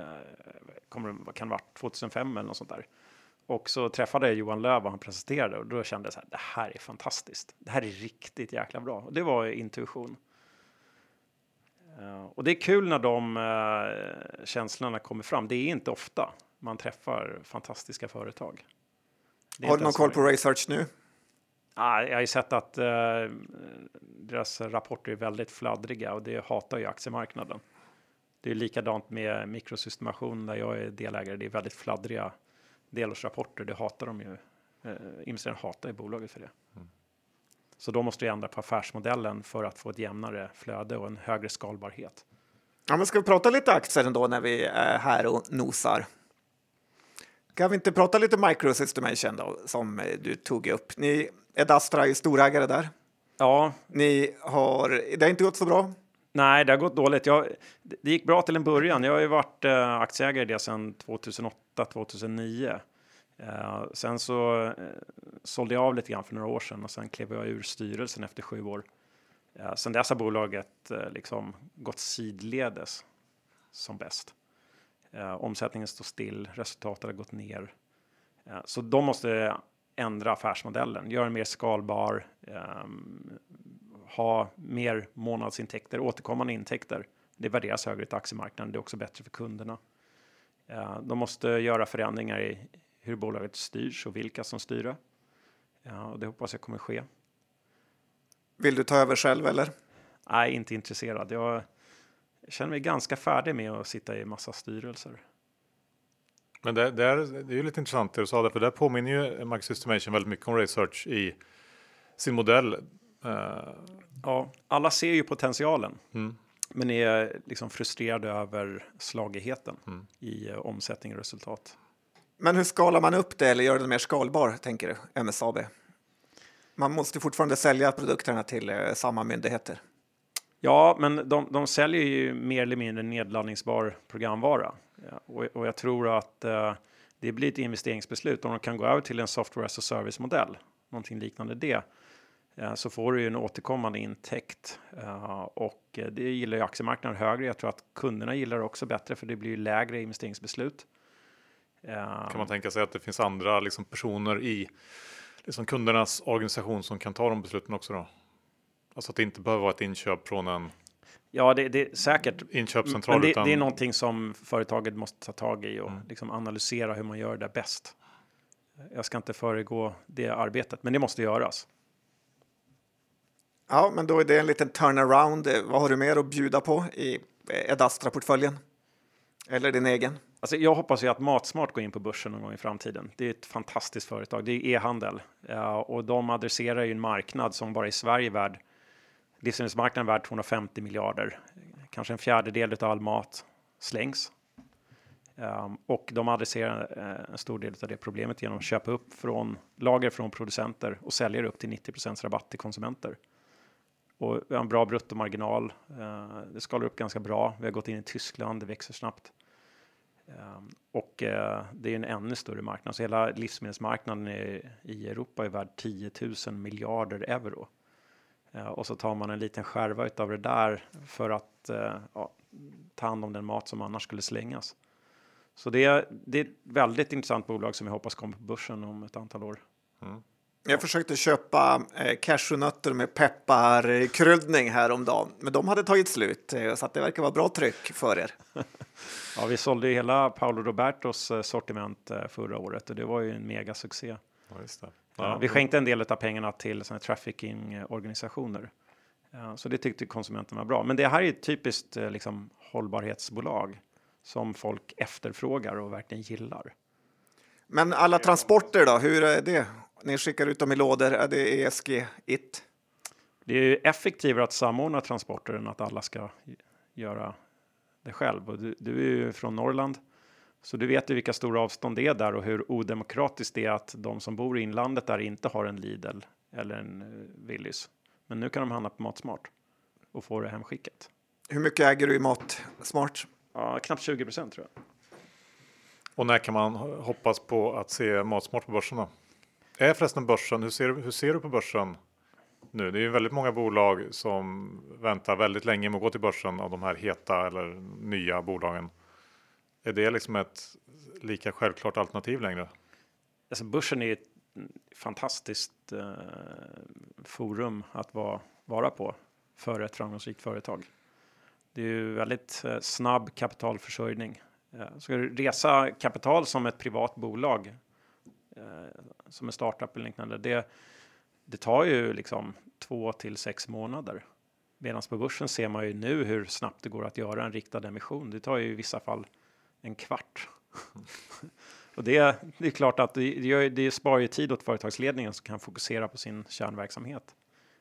kommer, kan det vara 2005 eller något sånt där. Och så träffade jag Johan Löv och han presenterade och då kände jag så här, det här är fantastiskt. Det här är riktigt jäkla bra. Och det var intuition. Uh, och det är kul när de uh, känslorna kommer fram. Det är inte ofta man träffar fantastiska företag. Har du någon koll på Research nu? Ah, jag har ju sett att uh, deras rapporter är väldigt fladdriga och det hatar ju aktiemarknaden. Det är likadant med mikrosystemation där jag är delägare. Det är väldigt fladdriga delårsrapporter. Det hatar de ju. Eh, investerarna hatar ju bolaget för det. Mm. Så då måste vi ändra på affärsmodellen för att få ett jämnare flöde och en högre skalbarhet. Ja, men ska vi prata lite aktier ändå när vi är här och nosar? Kan vi inte prata lite microsystemation då, som du tog upp? Ni, Edastra är storägare där. Ja. Ni har, det har inte gått så bra. Nej, det har gått dåligt. Jag, det gick bra till en början. Jag har ju varit eh, aktieägare i det sedan 2008, 2009. Eh, sen så eh, sålde jag av lite grann för några år sedan och sen klev jag ur styrelsen efter sju år. Eh, sen dess har bolaget eh, liksom gått sidledes som bäst. Eh, omsättningen står still, resultatet har gått ner. Eh, så de måste ändra affärsmodellen, göra den mer skalbar, ehm, ha mer månadsintäkter, återkommande intäkter. Det värderas högre i aktiemarknaden. Det är också bättre för kunderna. Eh, de måste göra förändringar i hur bolaget styrs och vilka som styr det. Ja, och det hoppas jag kommer ske. Vill du ta över själv eller? Nej, inte intresserad. Jag känner mig ganska färdig med att sitta i massa styrelser. Men det, det, är, det är ju lite intressant det du sa där, för det påminner ju Max Systemation väldigt mycket om research i sin modell. Uh, ja, alla ser ju potentialen. Mm. Men är liksom frustrerade över slagigheten mm. i uh, omsättning och resultat. Men hur skalar man upp det eller gör det mer skalbar, tänker du, MSAB? Man måste fortfarande sälja produkterna till eh, samma myndigheter. Ja, men de, de säljer ju mer eller mindre nedladdningsbar programvara. Ja, och, och, jag tror att eh, det blir ett investeringsbeslut om de kan gå över till en software as a service modell, någonting liknande det eh, så får du ju en återkommande intäkt eh, och eh, det gillar ju aktiemarknaden högre. Jag tror att kunderna gillar det också bättre för det blir ju lägre investeringsbeslut. Kan man tänka sig att det finns andra liksom, personer i liksom, kundernas organisation som kan ta de besluten också då? Alltså att det inte behöver vara ett inköp från en Ja, det, det är säkert. Inköpscentral. Men det, utan... det, är någonting som företaget måste ta tag i och mm. liksom analysera hur man gör det bäst. Jag ska inte föregå det arbetet, men det måste göras. Ja, men då är det en liten turnaround. Vad har du mer att bjuda på i Edastra-portföljen? Eller din egen? Alltså jag hoppas ju att Matsmart går in på börsen någon gång i framtiden. Det är ett fantastiskt företag. Det är e-handel och de adresserar ju en marknad som bara i Sverige är värd livsmedelsmarknaden värd 250 miljarder. Kanske en fjärdedel av all mat slängs. Um, och de adresserar uh, en stor del av det problemet genom att köpa upp från lager från producenter och säljer upp till 90% rabatt till konsumenter och vi har en bra bruttomarginal. Eh, det skalar upp ganska bra. Vi har gått in i Tyskland, det växer snabbt. Ehm, och eh, det är en ännu större marknad. Så hela livsmedelsmarknaden i, i Europa är värd 10 000 miljarder euro. Eh, och så tar man en liten skärva utav det där för att eh, ja, ta hand om den mat som annars skulle slängas. Så det är, det är ett väldigt intressant bolag som vi hoppas kommer på börsen om ett antal år. Mm. Jag försökte köpa eh, cashewnötter med pepparkryddning häromdagen, men de hade tagit slut, eh, så att det verkar vara bra tryck för er. Ja, vi sålde ju hela Paolo Robertos eh, sortiment eh, förra året och det var ju en megasuccé. Ja, just det. Ja, vi skänkte en del av pengarna till såna trafficking-organisationer. Ja, så det tyckte konsumenterna var bra. Men det här är ett typiskt liksom, hållbarhetsbolag som folk efterfrågar och verkligen gillar. Men alla transporter då, hur är det? Ni skickar ut dem i lådor, är det ESG it? Det är ju effektivare att samordna transporter än att alla ska göra det själv. Och du, du är ju från Norrland, så du vet ju vilka stora avstånd det är där och hur odemokratiskt det är att de som bor i inlandet där inte har en Lidl eller en uh, Willys. Men nu kan de handla på Matsmart och få det hemskickat. Hur mycket äger du i Matsmart? Ja, knappt 20 procent tror jag. Och när kan man hoppas på att se Matsmart på börsen då? Är förresten börsen, hur ser, hur ser du på börsen nu? Det är ju väldigt många bolag som väntar väldigt länge med att gå till börsen av de här heta eller nya bolagen. Är det liksom ett lika självklart alternativ längre? Alltså börsen är ett fantastiskt eh, forum att vara, vara på för ett framgångsrikt företag. Det är ju väldigt eh, snabb kapitalförsörjning. Eh, ska du resa kapital som ett privat bolag, Eh, som en startup eller liknande, det, det tar ju liksom två till sex månader. Medan på börsen ser man ju nu hur snabbt det går att göra en riktad emission. Det tar ju i vissa fall en kvart. Och det, det är klart att det, det, det sparar ju tid åt företagsledningen som kan fokusera på sin kärnverksamhet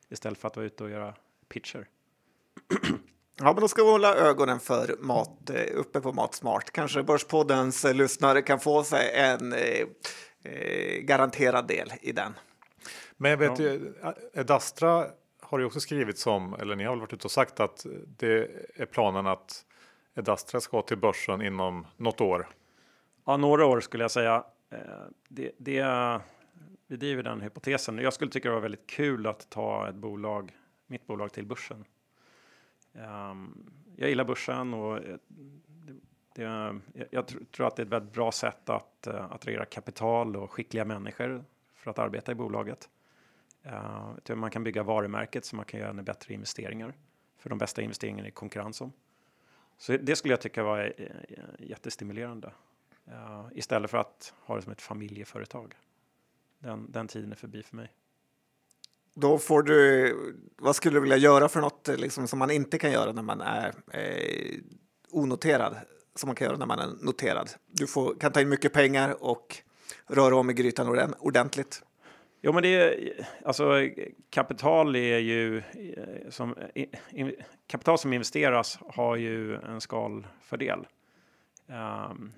istället för att vara ute och göra pitcher. Ja, men då ska vi hålla ögonen för mat eh, uppe på Matsmart. Kanske Börspoddens eh, lyssnare kan få sig en eh, eh, garanterad del i den. Men jag vet ju, Edastra har ju också skrivit som, eller ni har väl varit ute och sagt att det är planen att Edastra ska till börsen inom något år. Ja, några år skulle jag säga. Eh, Det, det, vi driver den hypotesen. Jag skulle tycka det var väldigt kul att ta ett bolag, mitt bolag till börsen. Ehm, Jag gillar börsen och eh, det, jag- jag tr- tror att det är ett väldigt bra sätt att eh, attrahera kapital och skickliga människor för att arbeta i bolaget. Eh, man kan bygga varumärket så man kan göra ännu bättre investeringar för de bästa investeringarna i konkurrens om. Så det skulle jag tycka var eh, jättestimulerande. Istället för att ha det som ett familjeföretag. Den, den tiden är förbi för mig. Då får du, vad skulle du vilja göra för något liksom, som man inte kan göra när man är eh, onoterad? Som man kan göra när man är noterad. Du får, kan ta in mycket pengar och röra om i grytan ordentligt. Jo, men det är alltså kapital är ju eh, som in, kapital som investeras har ju en skalfördel. Um,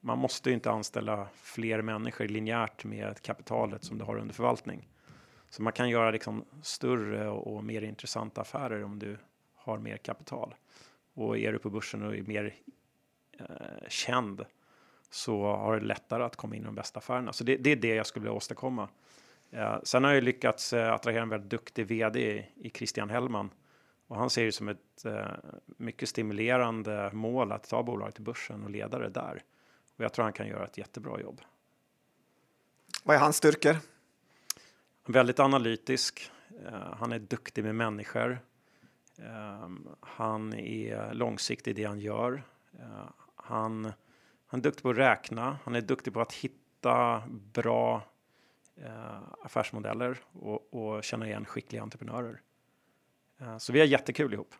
man måste ju inte anställa fler människor linjärt med kapitalet som du har under förvaltning. Så man kan göra liksom större och mer intressanta affärer om du har mer kapital. Och är du på börsen och är mer eh, känd så har du lättare att komma in i de bästa affärerna. Så det, det är det jag skulle vilja åstadkomma. Eh, sen har jag lyckats eh, attrahera en väldigt duktig vd i, i Christian Hellman. Och han ser det som ett eh, mycket stimulerande mål att ta bolaget till börsen och leda det där. Och jag tror han kan göra ett jättebra jobb. Vad är hans styrkor? Väldigt analytisk. Eh, han är duktig med människor. Eh, han är långsiktig i det han gör. Han, han är duktig på att räkna. Han är duktig på att hitta bra eh, affärsmodeller och, och känna igen skickliga entreprenörer. Eh, så vi har jättekul ihop.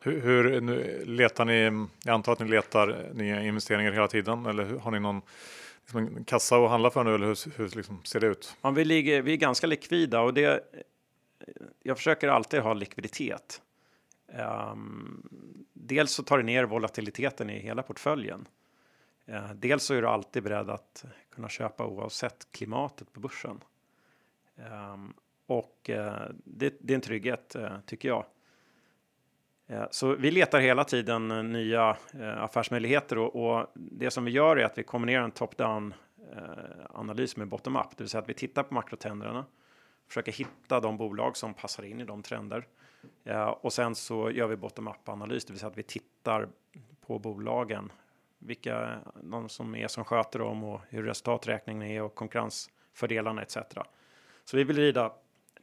Hur, hur nu, letar ni? Jag antar att ni letar nya investeringar hela tiden eller har ni någon liksom en kassa att handla för nu eller hur, hur liksom ser det ut? Ja, vi, ligger, vi är ganska likvida och det, jag försöker alltid ha likviditet. Ehm, dels så tar det ner volatiliteten i hela portföljen. Ehm, dels så är du alltid beredd att kunna köpa oavsett klimatet på börsen. Ehm, och eh, det, det, är en trygghet eh, tycker jag. Så vi letar hela tiden eh, nya eh, affärsmöjligheter och, och, det som vi gör är att vi kombinerar en top-down analys med bottom-up, det vill säga att vi tittar på makrotrenderna, försöker hitta de bolag som passar in i de trender Eh, och sen så gör vi bottom-up analys, det vill säga att vi tittar på bolagen, vilka de som är som sköter dem och hur resultaträkningen är och konkurrensfördelarna etc. Så vi vill rida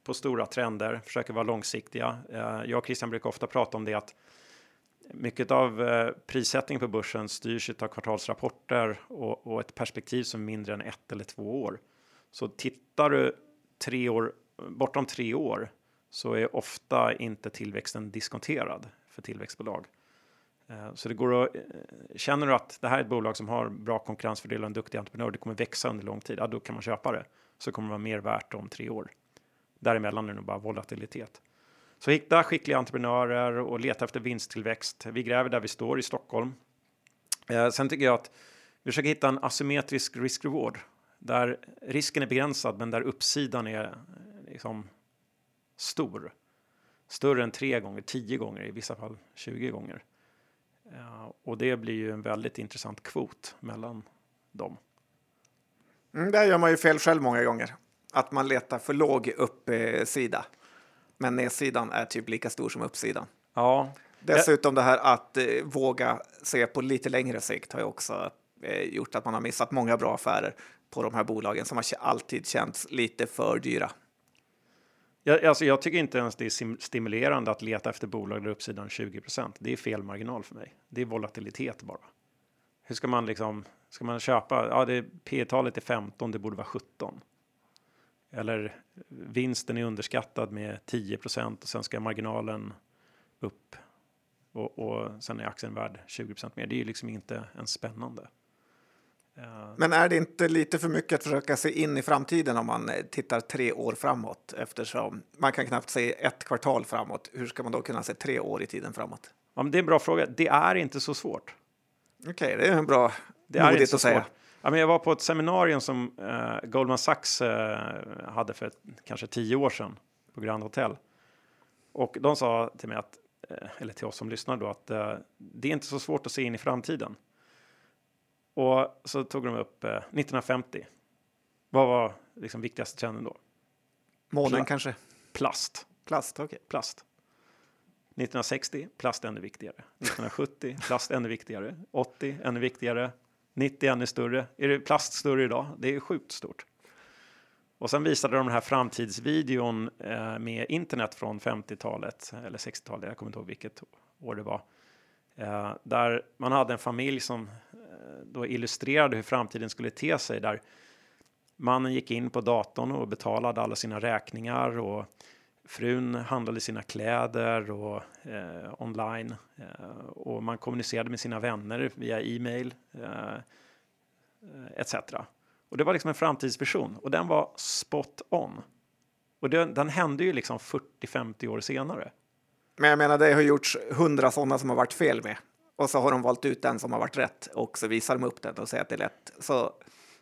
på stora trender, försöker vara långsiktiga. Eh, jag och Christian brukar ofta prata om det att mycket av eh, prissättningen på börsen styrs av kvartalsrapporter och, och ett perspektiv som är mindre än ett eller två år. Så tittar du tre år bortom tre år så är ofta inte tillväxten diskonterad för tillväxtbolag. Eh, så det går att, eh, känner du att det här är ett bolag som har bra konkurrensfördelar och en duktig entreprenör, det kommer växa under lång tid, ja, då kan man köpa det. Så kommer det vara mer värt om tre år. Däremellan är det nog bara volatilitet. Så hitta skickliga entreprenörer och leta efter vinsttillväxt. Vi gräver där vi står i Stockholm. Eh, sen tycker jag att vi försöker hitta en asymmetrisk risk-reward där risken är begränsad men där uppsidan är eh, liksom stor. Större än tre gånger, tio gånger, i vissa fall 20 gånger. Eh, och det blir ju en väldigt intressant kvot mellan dem. Mm, där gör man ju fel själv många gånger att man letar för låg uppsida. Men nedsidan är typ lika stor som uppsidan. Ja. Dessutom det här att eh, våga se på lite längre sikt har ju också eh, gjort att man har missat många bra affärer på de här bolagen som har alltid känts lite för dyra. Jag, alltså jag tycker inte ens det är stimulerande att leta efter bolag där uppsidan 20% Det är fel marginal för mig. Det är volatilitet bara. Hur ska man liksom, ska man köpa? Ja, det P-talet är 15, det borde vara 17. Eller vinsten är underskattad med 10% och sen ska marginalen upp och, och sen är aktien värd 20% mer. Det är ju liksom inte ens spännande. Men är det inte lite för mycket att försöka se in i framtiden om man eh, tittar tre år framåt eftersom man kan knappt se ett kvartal framåt. Hur ska man då kunna se tre år i tiden framåt? Ja, det är en bra fråga. Det är inte så svårt. Okej, okay, det är en bra det modigt att säga. Svårt. Ja, men jag var på ett seminarium som eh, Goldman Sachs eh, hade för ett, kanske tio år sedan på Grand Hotel. Och de sa till mig att, eh, eller till oss som lyssnar då, att eh, det är inte så svårt att se in i framtiden. Och så tog de upp 1950. Eh, Vad var liksom viktigaste trenden då? Månen Pla kanske? Plast. Plast, okej. Okay. Plast. 1960, plast ännu viktigare. 1970, plast ännu viktigare. 80, ännu viktigare. 90 ännu större. Är det plast större idag? Det är sjukt stort. Och sen visade de den här framtidsvideon eh, med internet från 50-talet eller 60-talet. Jag kommer inte ihåg vilket år det var. Eh, där man hade en familj som då illustrerade hur framtiden skulle te sig. Där mannen gick in på datorn och betalade alla sina räkningar och frun handlade sina kläder och eh, online eh, och man kommunicerade med sina vänner via e-mail eh, etc. Och det var liksom en framtidsvision och den var spot on. Och den, den hände ju liksom 40-50 år senare. Men jag menar, det har gjorts hundra sådana som har varit fel med och så har de valt ut den som har varit rätt och så visar de upp den och säger att det är lätt. Så,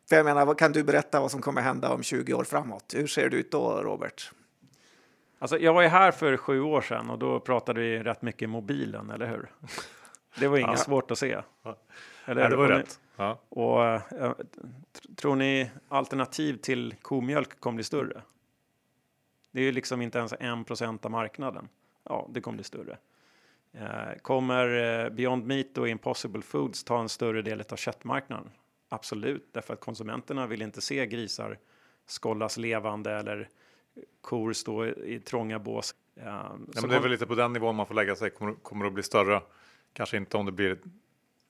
för jag menar, kan du berätta vad som kommer hända om 20 år framåt? Hur ser det ut då, Robert? Alltså, jag var ju här för sju år sedan och då pratade vi rätt mycket mobilen, eller hur? Det var inget ja. svårt att se. Eller, ja, det var rätt. Ja. Och, äh, tror ni alternativ till komjölk kommer bli större? Det är ju liksom inte ens en procent av marknaden. Ja, det kommer bli större. Eh, kommer eh, Beyond Meat och Impossible Foods ta en större del av köttmarknaden? Absolut, därför att konsumenterna vill inte se grisar skållas levande eller kor stå i, trånga bås. Ja, ja men det är väl lite på den nivån man får lägga sig. Kommer, kommer att bli större. Kanske inte om det blir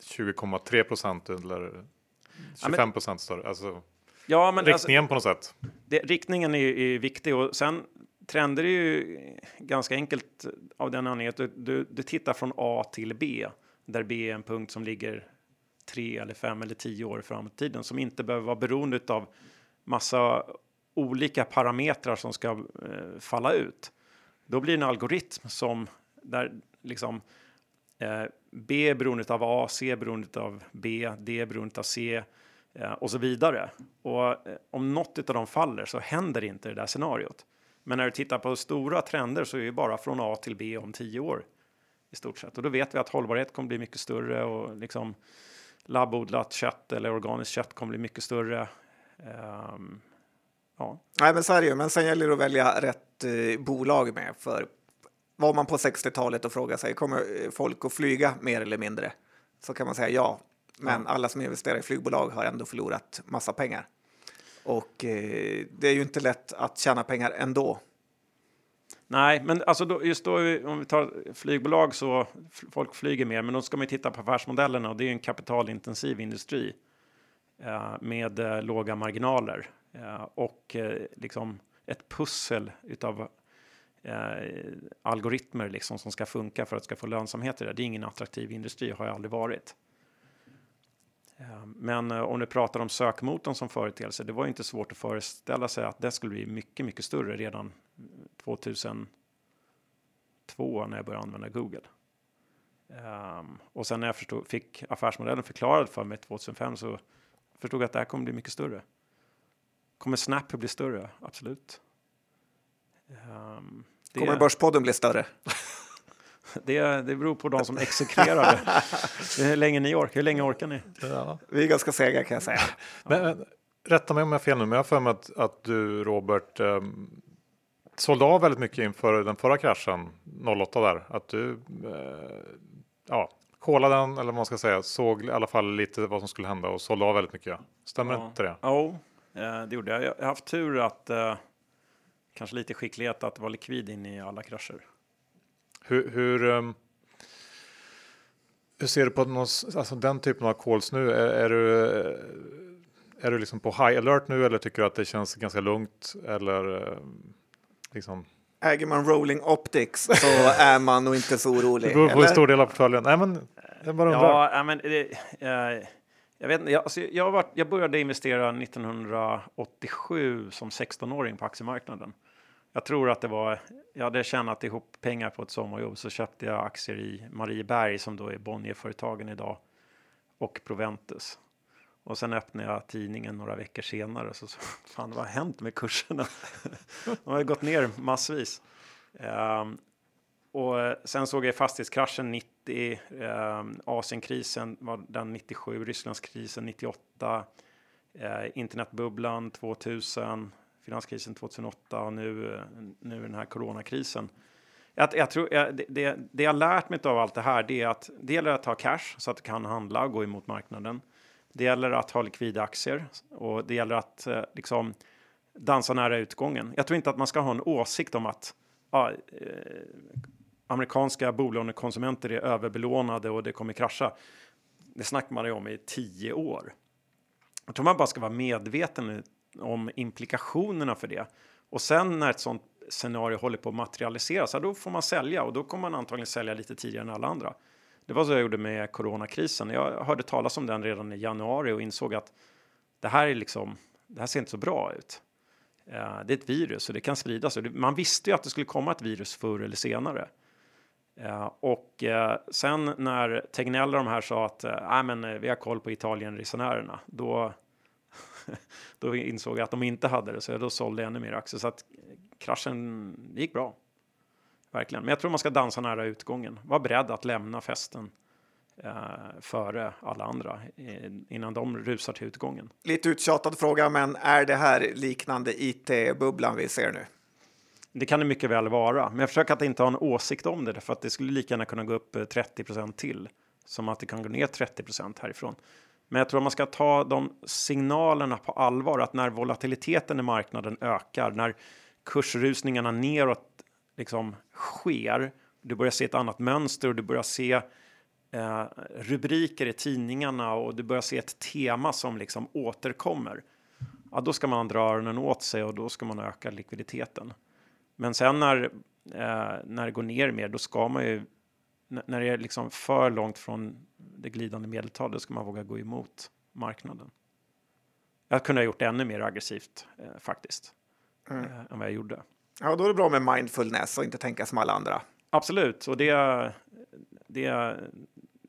20,3 procent eller 25 procent större. Alltså, ja, men riktningen alltså, på något sätt. Det, riktningen är, är viktig och sen trender är ju ganska enkelt av den anledningen att du, du, du, tittar från A till B där B är en punkt som ligger tre eller fem eller tio år fram i tiden som inte behöver vara beroende av massa olika parametrar som ska eh, falla ut. Då blir det en algoritm som där liksom eh, B är beroende av A, C är beroende av B, D är beroende av C eh, och så vidare. Och eh, om något av dem faller så händer inte det där scenariot. Men när du tittar på stora trender så är det bara från A till B om tio år i stort sett. Och då vet vi att hållbarhet kommer bli mycket större och liksom labbodlat kött eller organiskt kött kommer bli mycket större. Um, ja. Nej, men så är det ju. Men sen gäller det att välja rätt eh, bolag med. För var man på 60-talet och frågade sig, kommer folk att flyga mer eller mindre? Så kan man säga ja. Men ja. alla som investerar i flygbolag har ändå förlorat massa pengar. Och eh, det är ju inte lätt att tjäna pengar ändå. Nej, men alltså då, just då om vi tar flygbolag så folk flyger mer, men då ska man titta på affärsmodellerna och det är en kapitalintensiv industri eh, med eh, låga marginaler eh, och eh, liksom ett pussel utav eh, algoritmer liksom som ska funka för att ska få lönsamhet i det. Det är ingen attraktiv industri, har jag aldrig varit. Eh, men eh, om du pratar om sökmotorn som företeelse, det var inte svårt att föreställa sig att det skulle bli mycket, mycket större redan 2002 när jag började använda Google. Um, och sen när jag förstod, fick affärsmodellen förklarad för mig 2005 så förstod jag att det här kommer bli mycket större. Kommer Snap bli större? Absolut. Um, det... Kommer Börspodden bli större? Det, det beror på de som exekverar det. Hur länge ni orkar, hur länge orkar ni? Ja. Vi är ganska sega kan jag säga. Men, men, rätta mig om jag har fel nu, men jag har för mig att, att du Robert um, sålde av väldigt mycket inför den förra kraschen 08 där. Att du uh, ja, kollade den, eller vad man ska säga, såg i alla fall lite vad som skulle hända och sålde av väldigt mycket. Stämmer ja. inte det? Jo, oh, det gjorde jag. Jag har haft tur att uh, kanske lite skicklighet att vara likvid in i alla krascher. Hur, hur, um, hur ser du på någon, alltså den typen av calls nu? Är, är, du, är du liksom på high alert nu eller tycker du att det känns ganska lugnt? Eller um, liksom? Äger man rolling optics så är man nog inte så orolig. Det beror på hur stor del av portföljen. Nej, men jag bara undrar. Ja, men det, eh, jag, vet, jag, alltså, jag, var, jag började investera 1987 som 16-åring på aktiemarknaden. Jag tror att det var, jag hade tjänat ihop pengar på ett sommarjobb så köpte jag aktier i Marieberg som då är Bonnierföretagen idag och Proventus. Och sen öppnade jag tidningen några veckor senare så, så fan vad har hänt med kurserna? De har ju gått ner massvis. Um, och sen såg jag fastighetskraschen 90, um, ehm, Asienkrisen var den 97, Rysslandskrisen 98, uh, eh, internetbubblan 2000, finanskrisen 2008 och nu, nu den här coronakrisen. Jag, jag tror, jag, det, det jag lärt mig av allt det här det är att det gäller att ha cash så att du kan handla och gå emot marknaden. Det gäller att ha likvida aktier och det gäller att eh, liksom dansa nära utgången. Jag tror inte att man ska ha en åsikt om att ja, eh, amerikanska bolånekonsumenter är överbelånade och det kommer krascha. Det snackar man ju om i tio år. Jag tror man bara ska vara medveten om implikationerna för det. Och sen när ett sånt scenario håller på att materialiseras, då får man sälja och då kommer man antagligen sälja lite tidigare än alla andra. Det var så jag gjorde med coronakrisen. Jag hörde talas om den redan i januari och insåg att det här är liksom, det här ser inte så bra ut. Eh, det är ett virus och det kan spridas. Man visste ju att det skulle komma ett virus förr eller senare. Eh, och eh, sen när Tegnell och de här sa att äh, men vi har koll på Italien-resenärerna, då då insåg jag att de inte hade det, så jag då sålde ännu mer aktier. Så att kraschen gick bra. Verkligen. Men jag tror man ska dansa nära utgången. Var beredd att lämna festen eh, före alla andra eh, innan de rusar till utgången. Lite uttjatad fråga, men är det här liknande IT-bubblan vi ser nu? Det kan det mycket väl vara, men jag försöker att inte ha en åsikt om det, för att det skulle lika gärna kunna gå upp 30 eh, till som att det kan gå ner 30% härifrån. Men jag tror att man ska ta de signalerna på allvar att när volatiliteten i marknaden ökar, när kursrusningarna neråt liksom sker, du börjar se ett annat mönster och du börjar se eh, rubriker i tidningarna och du börjar se ett tema som liksom återkommer. Ja, då ska man dra öronen åt sig och då ska man öka likviditeten. Men sen när, eh, när det går ner mer, då ska man ju när det är liksom för långt från det glidande medeltalet, ska man våga gå emot marknaden. Jag kunde ha gjort det ännu mer aggressivt eh, faktiskt, mm. eh, än vad jag gjorde. Ja, då är det bra med mindfulness och inte tänka som alla andra. Absolut, och det, det,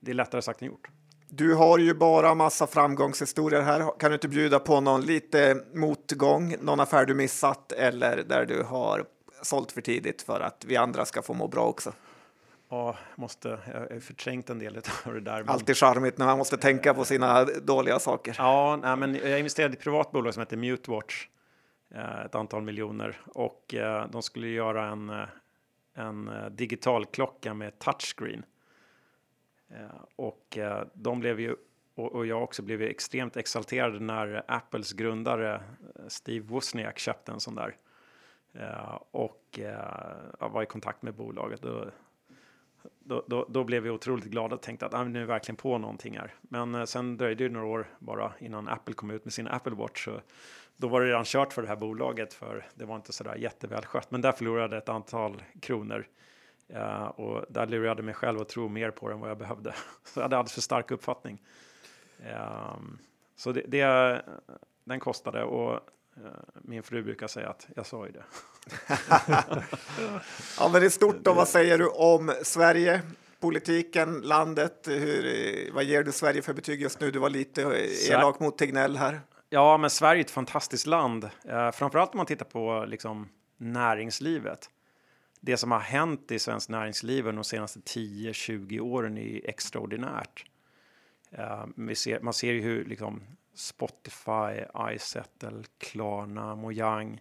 det är lättare sagt än gjort. Du har ju bara massa framgångshistorier här. Kan du inte bjuda på någon lite motgång, någon affär du missat eller där du har sålt för tidigt för att vi andra ska få må bra också. Ja, måste, jag har förträngt en del av det där. Men... Alltid charmigt när man måste tänka på sina dåliga saker. Ja, nej, men jag investerade i ett privat bolag som heter MuteWatch, eh, ett antal miljoner och eh, de skulle göra en, eh, en digital klocka med touchscreen. Och de blev ju och, jag också blev extremt exalterad när Apples grundare Steve Wozniak köpte en sån där. Och var i kontakt med bolaget. Och då, då, då, blev vi otroligt glada och tänkte att ah, nu är vi verkligen på någonting här. Men eh, sen dröjde det några år bara innan Apple kom ut med sin Apple Watch. Så då var det redan kört för det här bolaget för det var inte så där jätteväl skött. Men där förlorade jag ett antal kronor. Eh, och där lurade jag mig själv att tro mer på det än vad jag behövde. Så jag hade alldeles för stark uppfattning. Eh, så det, det, den kostade och min fru brukar säga att jag sa ju det. ja, men det är stort. Då. Vad säger du om Sverige? Politiken, landet, hur, vad ger du Sverige för betyg just nu? Du var lite elak mot Tegnell här. Ja, men Sverige är ett fantastiskt land. Eh, framförallt om man tittar på liksom, näringslivet. Det som har hänt i svenskt näringsliv de senaste 10-20 åren är extraordinärt. Eh, ser, man ser ju hur liksom, Spotify, iSettle, Klarna, Mojang,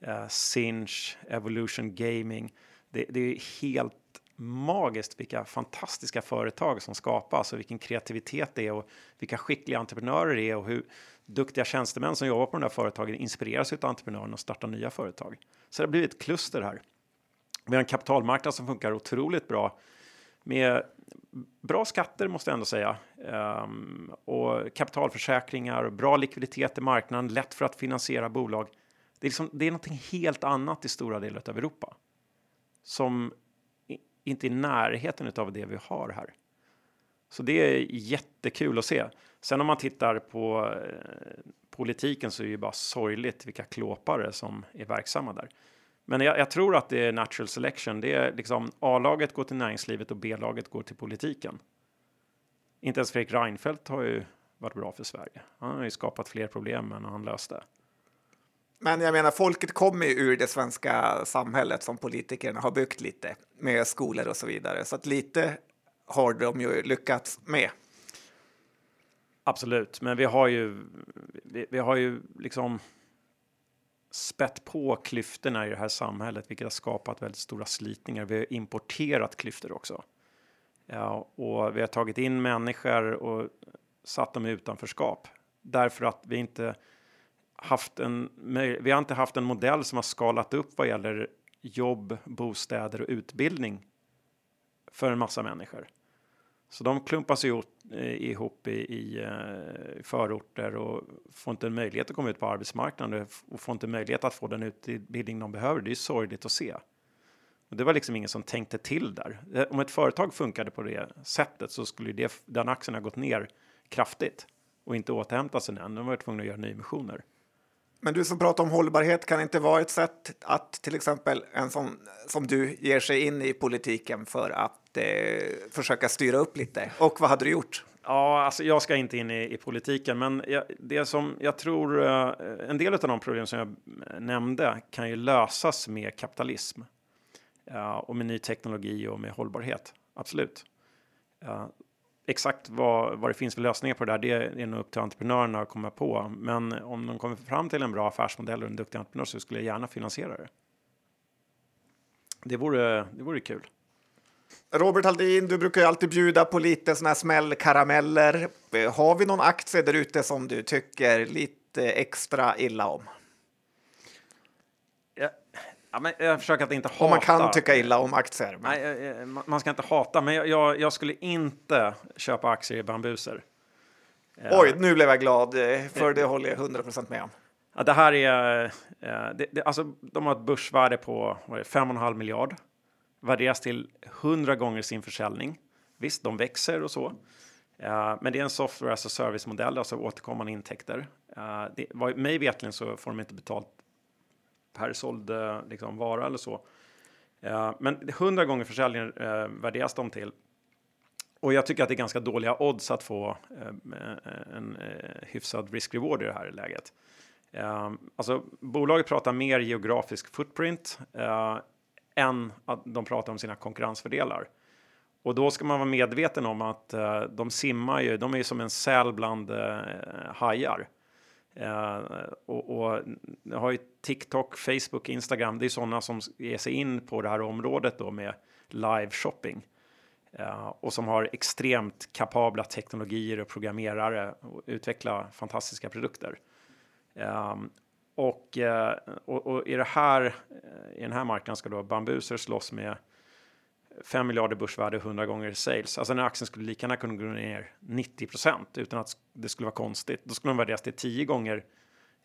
eh, Sinch, Evolution Gaming. Det, det, är helt magiskt vilka fantastiska företag som skapas och vilken kreativitet det är och vilka skickliga entreprenörer det är och hur duktiga tjänstemän som jobbar på de där företagen inspireras av entreprenörerna och startar nya företag. Så det har blivit ett kluster här. Vi har en kapitalmarknad som funkar otroligt bra med bra skatter måste jag ändå säga. Um, och kapitalförsäkringar, bra likviditet i marknaden, lätt för att finansiera bolag. Det är, liksom, det är någonting helt annat i stora delar av Europa. Som inte är i närheten av det vi har här. Så det är jättekul att se. Sen om man tittar på eh, politiken så är det ju bara sorgligt vilka klåpare som är verksamma där. Men jag, jag, tror att det är natural selection. Det är liksom A-laget går till näringslivet och B-laget går till politiken. Inte ens Fredrik Reinfeldt har ju varit bra för Sverige. Han har ju skapat fler problem än han löste. Men jag menar, folket kommer ju ur det svenska samhället som politikerna har byggt lite med skolor och så vidare. Så att lite har de ju lyckats med. Absolut, men vi har ju. Vi, vi har ju liksom spett på klyftorna i det här samhället, vilket har skapat väldigt stora slitningar. Vi har importerat klyftor också. Ja, och vi har tagit in människor och satt dem i utanförskap därför att vi inte haft en. Vi har inte haft en modell som har skalat upp vad gäller jobb, bostäder och utbildning för en massa människor. Så de klumpas ihop, eh, ihop i, i eh, förorter och får inte en möjlighet att komma ut på arbetsmarknaden och får inte möjlighet att få den utbildning de behöver. Det är sorgligt att se. Och det var liksom ingen som tänkte till där. Eh, om ett företag funkade på det sättet så skulle det, den aktien ha gått ner kraftigt och inte återhämtat sig än. De var tvungna att göra nyemissioner. Men du som pratar om hållbarhet, kan inte vara ett sätt att till exempel en som, som du ger sig in i politiken för att eh, försöka styra upp lite? Och vad hade du gjort? Ja, alltså jag ska inte in i, i politiken, men jag, det som jag tror eh, en del av de problem som jag eh, nämnde kan ju lösas med kapitalism eh, och med ny teknologi och med hållbarhet. Absolut. Eh, Exakt vad, vad det finns för lösningar på det där, det är nog upp till entreprenörerna att komma på. Men om de kommer fram till en bra affärsmodell och en duktig entreprenör så skulle jag gärna finansiera det. Det vore, det vore kul. Robert Haldin, du brukar ju alltid bjuda på lite såna här smällkarameller. Har vi någon aktie där ute som du tycker lite extra illa om? Ja, men jag försöker att inte hata. Om man kan tycka illa om aktier. Men... Nej, man ska inte hata, men jag, jag, skulle inte köpa aktier i bambuser. Oj, nu blev jag glad, eh, för det håller jag 100 procent med om. Ja, det här är, eh, det, det, alltså, de har ett börsvärde på 5,5 miljard. Värderas till 100 gånger sin försäljning. Visst, de växer och så. men det är en software as a service-modell, alltså återkommande intäkter. det, mig vetligen så får de inte betalt per såld liksom, vara eller så. Eh, men 100 gånger försäljningen eh, värderas de till. Och jag tycker att det är ganska dåliga odds att få eh, en eh, hyfsad risk-reward i det här läget. Eh, alltså, bolaget pratar mer geografisk footprint eh, än att de pratar om sina konkurrensfördelar. Och då ska man vara medveten om att de simmar ju, de är ju som en säl bland hajar. Uh, och, och mm, har ju TikTok, Facebook, Instagram, det är sådana som ger sig in på det här området då med live shopping. Uh, och som har extremt kapabla teknologier och programmerare och utveckla fantastiska produkter. Um, och, uh, och, och, i, det här, i den här marknaden ska då Bambuser slåss med 5 miljarder börsvärde 100 gånger sales. Alltså den aktien skulle lika gärna kunna gå ner 90 procent utan att det skulle vara konstigt. Då skulle de värderas till 10 gånger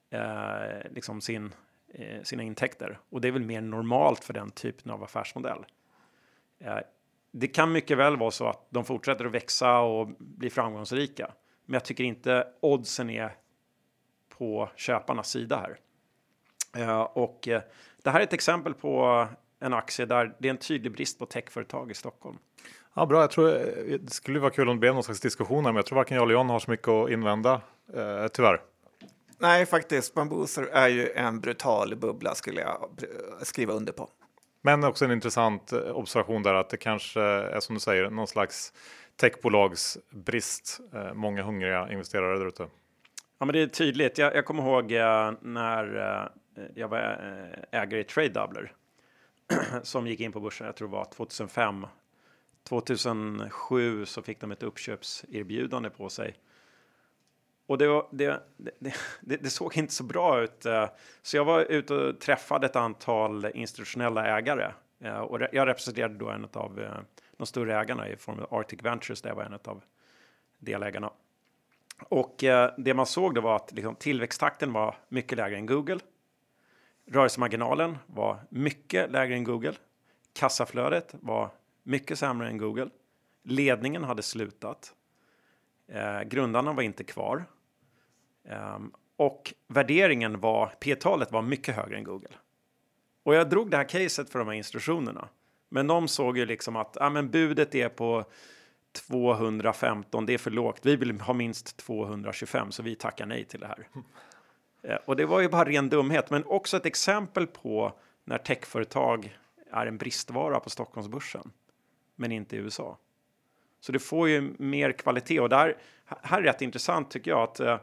eh, liksom sin, eh, sina intäkter. Och det är väl mer normalt för den typen av affärsmodell. Eh, det kan mycket väl vara så att de fortsätter att växa och bli framgångsrika. Men jag tycker inte oddsen är på köparnas sida här. Eh, och eh, det här är ett exempel på en aktie där det är en tydlig brist på techföretag i Stockholm. Ja, bra. Jag tror eh, det skulle vara kul om det blev någon slags diskussion här, men jag tror varken jag eller John har så mycket att invända, eh, tyvärr. Nej, faktiskt. Bambuser är ju en brutal bubbla skulle jag skriva under på. Men också en intressant eh, observation där att det kanske är som du säger någon slags techbolagsbrist. Eh, många hungriga investerare där ute. Ja, men det är tydligt. Jag, jag kommer ihåg eh, när eh, jag var ägare i Trade Doubler som gick in på börsen. Jag tror det var 2005. 2007 så fick de ett uppköpserbjudande på sig och det, var, det, det, det, såg inte så bra ut. Eh, så jag var ute och träffade ett antal institutionella ägare. Eh, och jag representerade då en av eh, de större ägarna i form av Arctic Ventures, där jag var en av delägarna. Och det man såg då var att liksom, tillväxttakten var mycket lägre än Google. Rörelsemarginalen var mycket lägre än Google. Kassaflödet var mycket sämre än Google. Ledningen hade slutat. Eh, grundarna var inte kvar. Eh, och värderingen var, P-talet var mycket högre än Google. Och jag drog det här caset för de här instruktionerna. Men de såg ju liksom att ja, men budet är på 215, det är för lågt. Vi vill ha minst 225 så vi tackar nej till det här. Eh, och det var ju bara ren dumhet, men också ett exempel på när techföretag är en bristvara på Stockholmsbörsen, men inte i USA. Så det får ju mer kvalitet och där här är rätt intressant tycker jag att eh,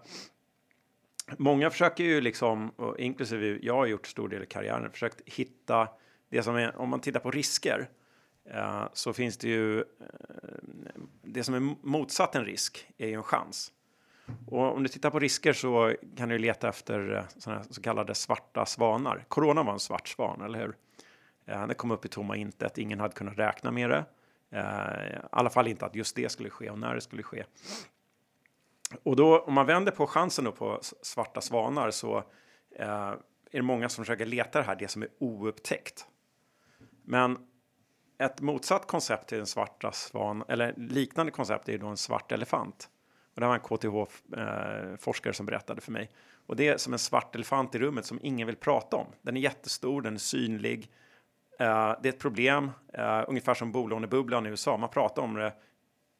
många försöker ju liksom, inklusive jag har gjort stor del i karriären, försökt hitta det som är, om man tittar på risker, eh, så finns det ju, eh, det som är motsatt en risk är ju en chans. Och om du tittar på risker så kan du leta efter eh, såna så kallade svarta svanar. Corona var en svart svan, eller hur? Eh, det kom upp i tomma intet, ingen hade kunnat räkna med det. Eh, I alla fall inte att just det skulle ske och när det skulle ske. Och då om man vänder på chansen då på svarta svanar så är det många som försöker leta det här, det som är oupptäckt. Men ett motsatt koncept till en svarta svan, eller liknande koncept är då en svart elefant. Och det var en KTH-forskare som berättade för mig. Och det är som en svart elefant i rummet som ingen vill prata om. Den är jättestor, den är synlig. Eh, det är ett problem, eh, ungefär som bolånebubblan i USA. Man pratar om det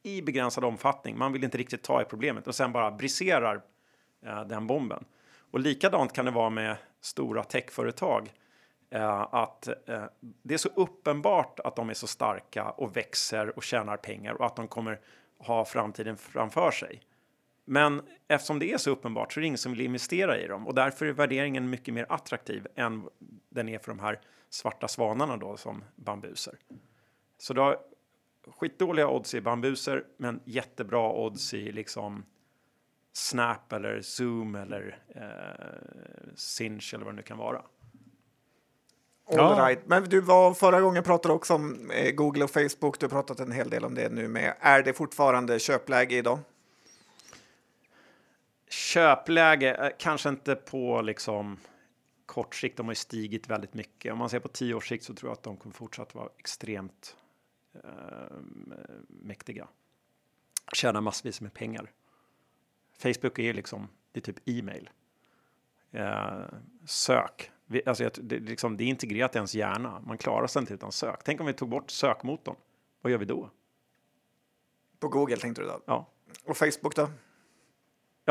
i begränsad omfattning. Man vill inte riktigt ta i problemet och sen bara briserar eh, den bomben. Och likadant kan det vara med stora techföretag. Eh, att eh, det är så uppenbart att de är så starka och växer och tjänar pengar och att de kommer ha framtiden framför sig. Men eftersom det är så uppenbart så är det ingen som vill investera i dem och därför är värderingen mycket mer attraktiv än den är för de här svarta svanarna då som bambuser. Så då skitdåliga odds i bambuser, men jättebra odds i liksom Snap eller Zoom eller eh, Sinch eller vad det nu kan vara. All ja. right. Men du var förra gången pratade också om eh, Google och Facebook. Du har pratat en hel del om det nu med. Är det fortfarande köpläge idag? Köpläge, eh, kanske inte på liksom kort sikt. De har ju stigit väldigt mycket. Om man ser på tio års sikt så tror jag att de kommer fortsatt vara extremt eh, mäktiga. Tjänar massvis med pengar. Facebook är ju liksom, det är typ e-mail. Eh, sök. Vi, alltså, det, liksom, det är integrerat i ens hjärna. Man klarar sig inte utan sök. Tänk om vi tog bort sökmotorn. Vad gör vi då? På Google tänkte du då? Ja. Och Facebook då?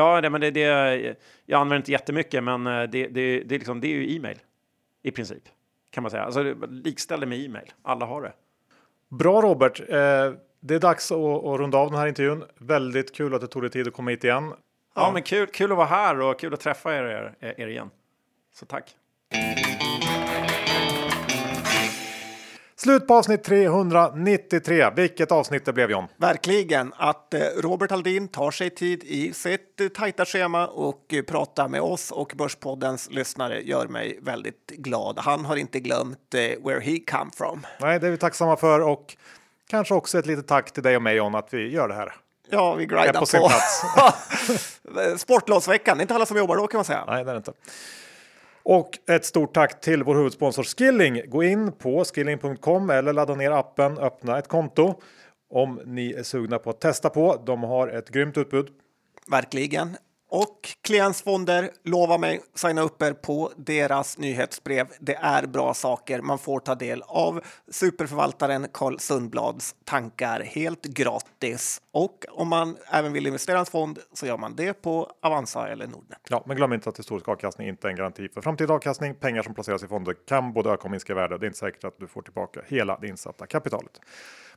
Ja, det, men det, det, jag använder inte jättemycket, men det, det, det, är liksom, det är ju e-mail i princip kan man säga. Alltså likställ det med e-mail. Alla har det. Bra Robert. Eh, det är dags att, att runda av den här intervjun. Väldigt kul att du tog dig tid att komma hit igen. Ja, ja men kul, kul att vara här och kul att träffa er, er, er igen. Så tack. Slut på avsnitt 393. Vilket avsnitt det blev John. Verkligen. Att eh, Robert Aldin tar sig tid i sitt eh, tajta schema och eh, pratar med oss och Börspoddens lyssnare gör mig väldigt glad. Han har inte glömt where he come from. Nej, det är vi tacksamma för och kanske också ett litet tack till dig och mig John att vi gör det här. Ja, vi grindar på. På. Sportlovsveckan, det är inte alla som jobbar då kan man säga. Nej, det är det inte. Och ett stort tack till vår huvudsponsor Skilling. Gå in på skilling.com eller ladda ner appen, öppna ett konto om ni är sugna på att testa på. De har ett grymt utbud. Verkligen. Och klientsfonder, lova mig, signa upp er på deras nyhetsbrev. Det är bra saker. Man får ta del av superförvaltaren Carl Sundblads tankar helt gratis. Och om man även vill investera i en fond så gör man det på Avanza eller Nordnet. Ja, men glöm inte att historisk avkastning inte är en garanti för framtida avkastning. Pengar som placeras i fonder kan både öka och minska i värde. Det är inte säkert att du får tillbaka hela det insatta kapitalet.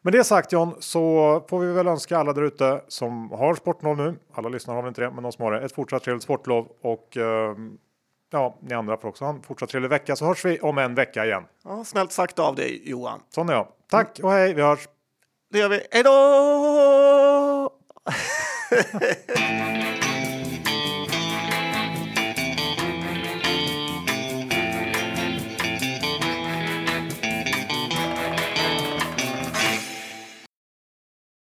Med det sagt John så får vi väl önska alla där ute som har Sportnoll nu. Alla lyssnare har väl inte det, men de som har det. Ett fortsatt trevligt sportlov och uh, ja, ni andra får också ha en fortsatt trevlig vecka så hörs vi om en vecka igen. Ja, snällt sagt av dig Johan. Sån är jag. Tack och hej, vi hörs. Det gör vi. Hej då!